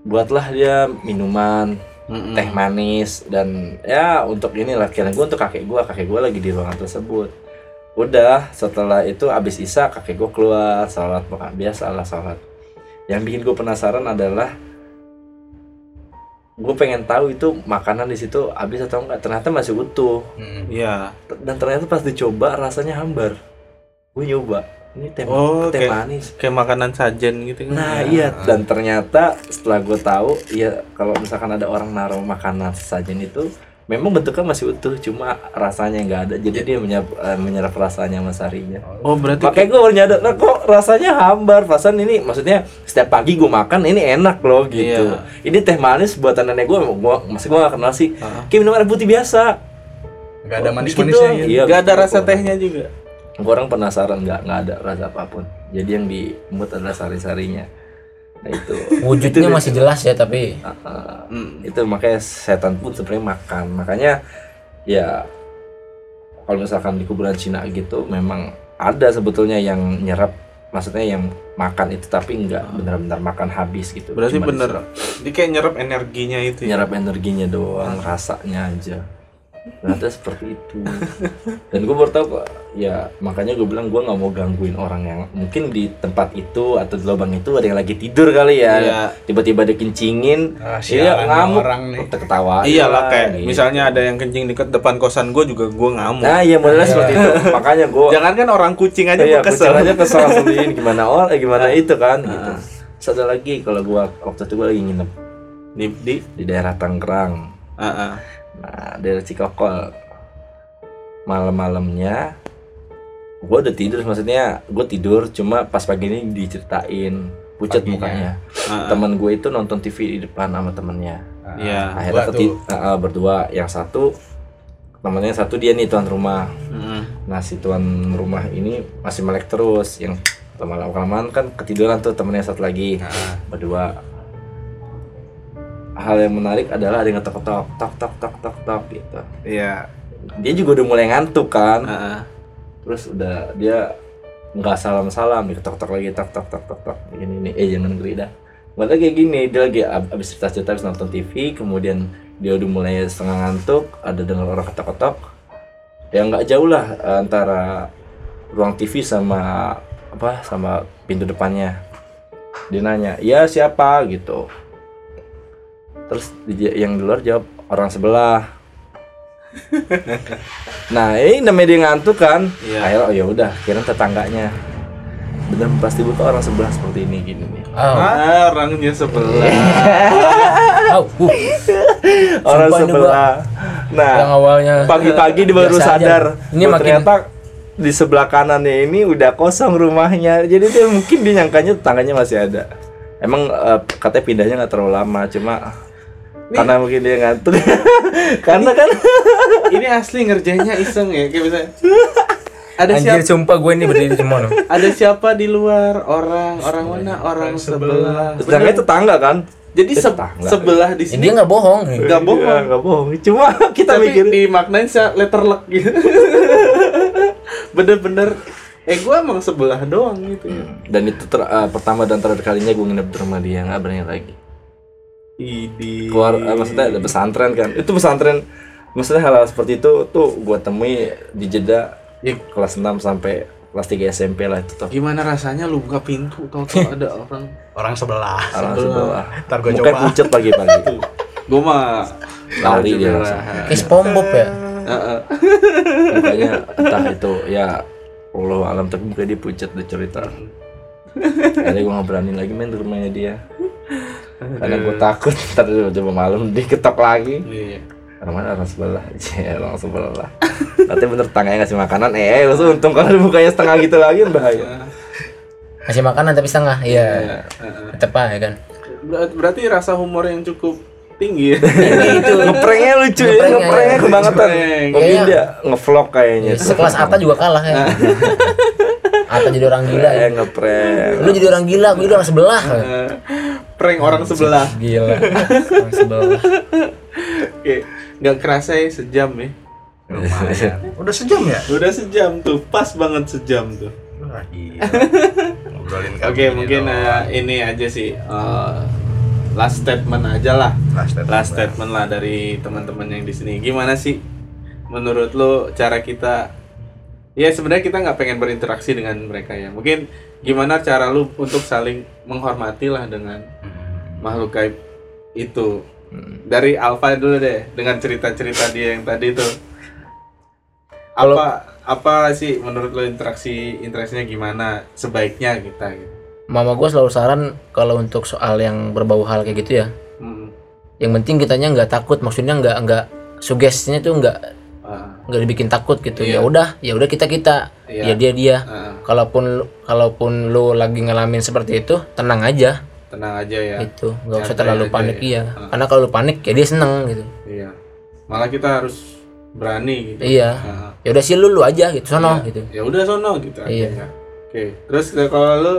buatlah dia minuman Mm-mm. teh manis dan ya untuk inilah kira gue untuk kakek gue kakek gue lagi di ruangan tersebut udah setelah itu abis isa kakek gue keluar makan biasa lah sholat yang bikin gue penasaran adalah gue pengen tahu itu makanan di situ habis atau enggak. Ternyata masih utuh. Hmm. Iya. dan ternyata pas dicoba rasanya hambar. Gue nyoba. Ini teh, Oh, teh kayak- manis. Kayak makanan sajen gitu kan. Nah iya. dan ternyata setelah gue tahu ya kalau misalkan ada orang naruh makanan sesajen itu memang bentuknya masih utuh cuma rasanya nggak ada jadi dia menyerap, eh, menyerap rasanya sama sarinya. Oh, berarti Makanya gue baru nyadar, nah kok rasanya hambar Pasan ini maksudnya setiap pagi gue makan ini enak loh gitu Iya. Ini teh manis buatan nenek gue, gua, masih gue gak kenal sih Kayak minum air putih biasa Nggak ada Dikit manis-manisnya doang. ya. Iya, Gak ada betul. rasa tehnya juga. Gua orang penasaran nggak nggak ada rasa apa pun Jadi yang diemut adalah sari-sarinya Nah itu. Wujudnya masih jelas ya tapi Uh, itu makanya setan pun sebenarnya makan. Makanya ya kalau misalkan di kuburan Cina gitu memang ada sebetulnya yang nyerap maksudnya yang makan itu tapi nggak benar-benar makan habis gitu. Berarti Cuma bener. Dia kayak nyerap energinya itu. ya? nyerap energinya doang rasanya aja ternyata seperti itu dan gue baru tahu kok ya makanya gue bilang gue nggak mau gangguin orang yang mungkin di tempat itu atau di lubang itu ada yang lagi tidur kali ya Iya. tiba-tiba dikencingin Ah, iya ngamuk orang nih. ketawa Iyalah kayak misalnya ada yang kencing deket depan kosan gue juga gue ngamuk. Nah iya modelnya seperti itu. Makanya gue Jangan kan orang kucing aja iya, kesel. kucing aja kesel diin gimana orang eh, gimana itu kan gitu. Terus ada lagi kalau gue waktu itu gue lagi nginep Di, di di daerah Tangerang. ah, ah. Nah, daerah Cikokol. Malam-malamnya gue udah tidur maksudnya gue tidur cuma pas pagi ini diceritain pucat Paginya. mukanya. Ah, ah. Temen gue itu nonton TV di depan sama temennya. Iya. Akhirnya Berdua keti- ah, berdua, yang satu temennya satu dia nih tuan rumah. Mm-mm. Nah si tuan rumah ini masih melek terus yang lama-lama kan ketiduran tuh temennya satu lagi Nah, berdua. Hal yang menarik adalah ada yang ngetok-tok tok tok tok tok tok gitu. Iya. Dia juga udah mulai ngantuk kan. Ah, ah. Terus udah dia nggak salam-salam diketok-tok lagi tok tok tok tok tok ini nih eh jangan ngeri dah. Malah kayak gini dia lagi ab- abis cerita-cerita abis nonton TV kemudian dia udah mulai setengah ngantuk ada dengar orang ketok-ketok ya nggak jauh lah eh, antara ruang TV sama apa sama pintu depannya dia nanya ya siapa gitu terus di- yang di luar jawab orang sebelah. Nah ini namanya dia ngantuk kan? Iya. akhirnya oh ya udah kira tetangganya. Bener pasti butuh orang sebelah seperti ini gini nih. Oh, Ah, orangnya sebelah. oh, uh, orang Sumpah sebelah. Nah yang awalnya pagi-pagi dia baru aja. sadar. Ini makin- ternyata di sebelah kanannya ini udah kosong rumahnya. Jadi dia mungkin dia nyangkanya tetangganya masih ada. Emang eh, katanya pindahnya nggak terlalu lama cuma karena mungkin dia ngantuk karena kan Ini asli ngerjainnya iseng ya, kayak misalnya. Ada Anjir siapa? sumpah gue ini berdiri semua loh. Ada siapa di luar? Orang, orang mana? Orang sebelah. tetangganya tetangga kan Jadi Eh, se- tetangga. sebelah di Ya, sini dia nggak bohong. nggak bohong. Iya, nggak bohong cuma kita Tapi mikir dimaknain se letter luck gitu. Bener-bener eh gue emang sebelah doang gitu ya Dan itu ter- eh, pertama dan terakhir kalinya gue nginep di rumah dia nggak berani lagi. Idi Keluar eh, maksudnya ada pesantren kan. Itu pesantren maksudnya hal-hal seperti itu tuh gue temui di jeda Ya, kelas 6 sampai kelas 3 SMP lah itu tuh. gimana rasanya lu buka pintu tau tau ada orang Orang sebelah. Orang sebelah. Ntar gua Mukanya coba. pucet pagi-pagi. gue mah Lari dia langsung. Kayak SpongeBob ya. Heeh. Mukanya entah itu ya Allah alam tapi mukanya dia pucet dia cerita. Akhirnya gue gak berani lagi main di rumahnya dia. Karena gue takut ntar coba malam diketok lagi. Iya. Orang mana orang sebelah, Cie, orang sebelah. Nanti bener tangannya ngasih makanan, eh langsung untung kalau mukanya setengah gitu lagi kan bahaya. Kasih makanan tapi setengah. Iya. Tetep aja kan. Ber- berarti rasa humor yang cukup tinggi ya itu. Ngepranknya lucu ya, Ngepranknya, ngepranknya ya. kebangetan. Mungkin dia ngevlog kayaknya. Ya, sekelas Ata juga kalah ya. Ata jadi orang gila ya. Eh ngeprank. Lu jadi orang gila, gue jadi orang sebelah. Prank orang sebelah Gila. Orang sebelah. oke nggak kerasa ya sejam ya Lumayan. Udah sejam ya? udah sejam tuh pas banget sejam tuh Wah, gila. Ngobrolin oke mungkin eh, ini aja sih eh, last statement aja lah last statement. last statement lah dari teman-teman yang di sini gimana sih menurut lo cara kita ya sebenarnya kita nggak pengen berinteraksi dengan mereka ya mungkin gimana cara lu untuk saling menghormati lah dengan makhluk gaib itu dari Alfa dulu deh dengan cerita-cerita dia yang tadi itu apa apa sih menurut lo interaksi interaksinya gimana sebaiknya kita gitu Mama gue selalu saran kalau untuk soal yang berbau hal kayak gitu ya. Hmm. Yang penting kitanya nggak takut, maksudnya nggak nggak sugestinya tuh nggak Ah, nggak dibikin takut gitu. Iya. Ya udah, ya udah kita kita. Iya. Ya dia dia. ah, Kalaupun kalaupun lu lagi ngalamin seperti itu, tenang aja tenang aja ya gitu. nggak usah terlalu panik ya. iya. Ah. Karena kalau panik ya dia seneng gitu. iya malah kita harus berani gitu Iya. Ah, Ya udah sih lu lu aja gitu, sono gitu. ya udah sono gitu aja Iya. ya. oke terus kalau lu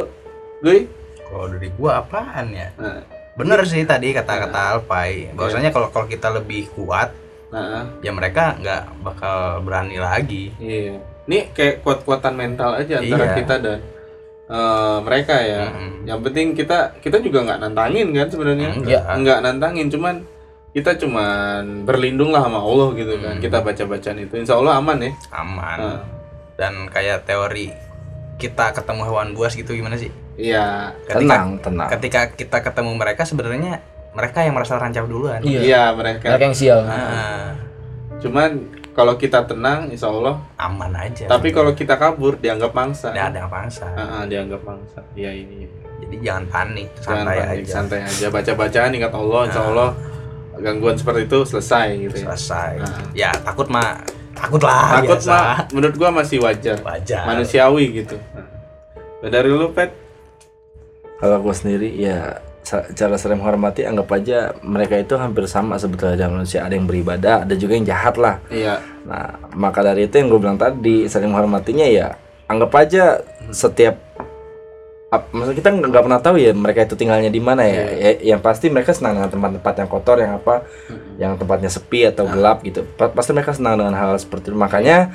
Lui Kalau dari gua apaan ya? nah, Bener sih tadi kata-kata Alpai. Bahwasanya kalau kalau kita lebih kuat, nah ya mereka nggak bakal berani lagi. iya ini kayak kuat-kuatan mental aja antara Iya. kita dan eh, mereka ya Mm-mm. yang penting kita kita juga nggak nantangin kan sebenarnya Enggak. nggak nantangin cuman kita cuman berlindung lah sama Allah gitu kan Hmm. kita baca bacaan itu insya Allah aman ya Aman. Ah. Dan kayak teori kita ketemu hewan buas gitu gimana sih? iya Tenang, tenang. ketika kita ketemu mereka sebenarnya mereka yang merasa rancang duluan. Iya. iya mereka Mereka yang sial. Ah, cuman kalau kita tenang insya Allah aman aja. tapi kalau kita kabur dianggap mangsa ada yang pangsa. Ah, ah, dianggap mangsa iya ini Jadi jangan panik, Jangan santai panik, aja. Santai aja baca bacaan ingat Allah insya Allah gangguan seperti itu selesai gitu ya Selesai. Ah. Ya takut mah takut lah. takut biasa. mah menurut gua masih wajar Wajar. manusiawi gitu nah, dari lu pet Kalau gue sendiri ya cara saling menghormati anggap aja mereka itu hampir sama sebetulnya dengan manusia. Ada yang beribadah ada juga yang jahat lah. Iya. Nah maka dari itu yang gue bilang tadi saling menghormatinya ya anggap aja setiap ap- maksudnya kita nggak pernah tahu ya mereka itu tinggalnya di mana ya. Ya, yang pasti mereka senang dengan tempat-tempat yang kotor yang apa yang tempatnya sepi atau gelap gitu. Pa- pasti mereka senang dengan hal seperti itu. Makanya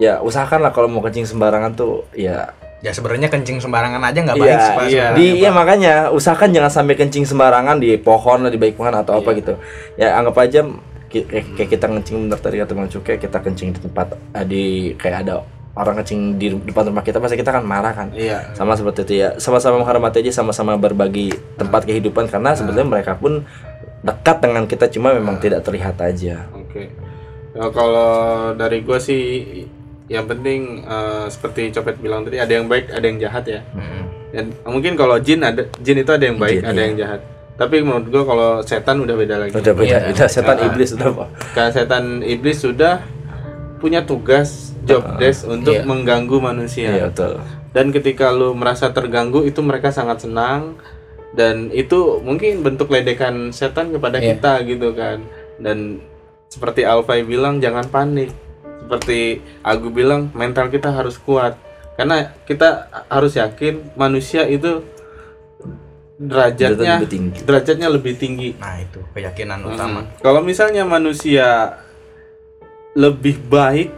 ya usahakanlah kalau mau kencing sembarangan tuh ya Ya sebenarnya kencing sembarangan aja nggak Iya, baik sih, Pak, iya. di Pak. iya makanya usahakan jangan sampai kencing sembarangan di pohon lah di baik pohon atau apa gitu. Ya anggap aja kayak, kayak kita kencing bener tadi kata bang cukai kita kencing di tempat eh, di kayak ada orang kencing di depan rumah kita pasti kita kan marah kan. Iya. Sama seperti itu ya. Sama-sama menghormati aja sama-sama berbagi tempat kehidupan karena sebetulnya mereka pun dekat dengan kita cuma memang tidak terlihat aja. Oke. Ya, kalau dari gua sih yang penting eh, seperti copet bilang tadi ada yang baik ada yang jahat ya Mm-mm. dan mungkin kalau jin ada jin itu ada yang baik Jin, ada iya. yang jahat tapi menurut gua kalau setan udah beda lagi udah beda beda setan Ah. iblis udah apa Karena setan iblis sudah punya tugas job desk untuk Iya. mengganggu manusia iya betul dan ketika lu merasa terganggu itu mereka sangat senang dan itu mungkin bentuk ledekan setan kepada Iya. kita gitu kan dan seperti Alfai bilang jangan panik seperti Agu bilang mental kita harus kuat karena kita harus yakin manusia itu derajatnya Derajatnya lebih tinggi. derajatnya lebih tinggi Nah itu keyakinan utama. Mm. Kalau misalnya manusia lebih baik,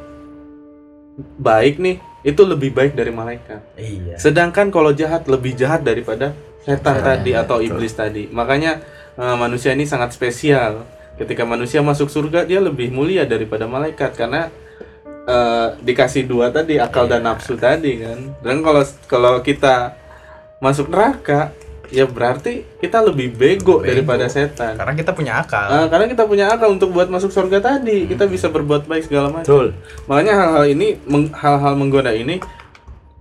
baik nih, itu lebih baik dari malaikat. Iya. Sedangkan kalau jahat lebih jahat daripada setan tadi atau iblis tadi. Makanya eh, manusia ini sangat spesial. Ketika manusia masuk surga dia lebih mulia daripada malaikat karena eh, dikasih dua tadi akal dan nafsu tadi kan. Dan kalau kalau kita masuk neraka ya berarti kita lebih bego, daripada setan. Karena kita punya akal. Ah, karena kita punya akal untuk buat masuk surga tadi, kita bisa berbuat baik segala macam. Betul. Makanya hal-hal ini, meng- hal-hal menggoda ini,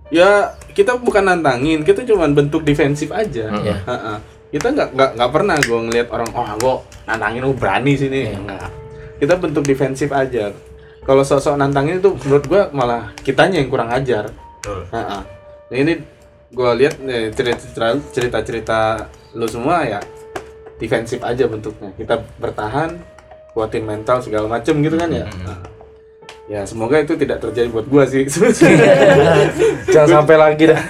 ya kita bukan nantangin, kita cuma bentuk defensif aja. Iya. Ha-ha. Kita nggak nggak nggak pernah gue ngelihat orang, oh gue nantangin, oh berani sini. Nggak. Kita bentuk defensif aja. Kalau sosok nantangin itu menurut gue malah kitanya yang kurang ajar. Betul. Ha-ha. Nah, ini gue lihat eh, cerita cerita cerita lu semua ya defensif aja bentuknya kita bertahan kuatin mental segala macem gitu kan ya Nah, ya semoga itu tidak terjadi buat gua sih Jangan sampai lagi dah.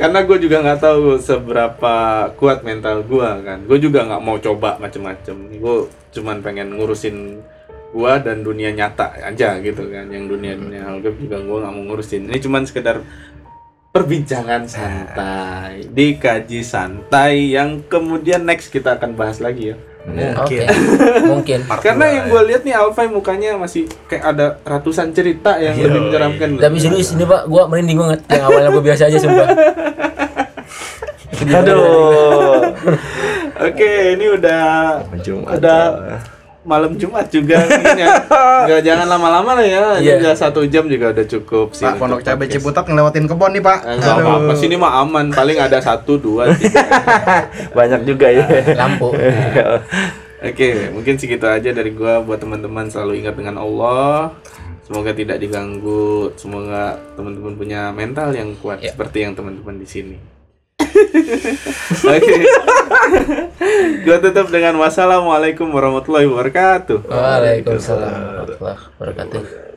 karena gue juga nggak tahu seberapa kuat mental gua kan gue juga nggak mau coba macem-macem gue cuman pengen ngurusin gua dan dunia nyata aja gitu kan yang dunia dunia hal gaib juga gua nggak mau ngurusin ini cuman sekedar perbincangan santai dikaji santai yang kemudian next kita akan bahas lagi ya Oke. Mungkin. karena yang gue lihat nih Alfai mukanya masih kayak ada ratusan cerita yang lebih menyeramkan Tapi serius ini Pak, gua merinding banget. Yang awalnya gua biasa aja sumpah. Aduh. oke ini udah Jumat. udah malam Jumat juga ya. Nggak, jangan lama-lama lah ya. Ini Iya. udah satu jam juga udah cukup sih. Pak Pondok podcast. Ciputat ngelewatin kebon nih, Pak. Eh, nggak apa-apa sini mah aman. Paling ada satu, dua, tiga. Banyak juga ya. Lampu. Oke, mungkin segitu aja dari gua buat teman-teman selalu ingat dengan Allah. Semoga tidak diganggu. Semoga teman-teman punya mental yang kuat Ya. seperti yang teman-teman di sini. Oke. Gua tutup dengan wassalamualaikum warahmatullahi wabarakatuh. Waalaikumsalam warahmatullahi wabarakatuh.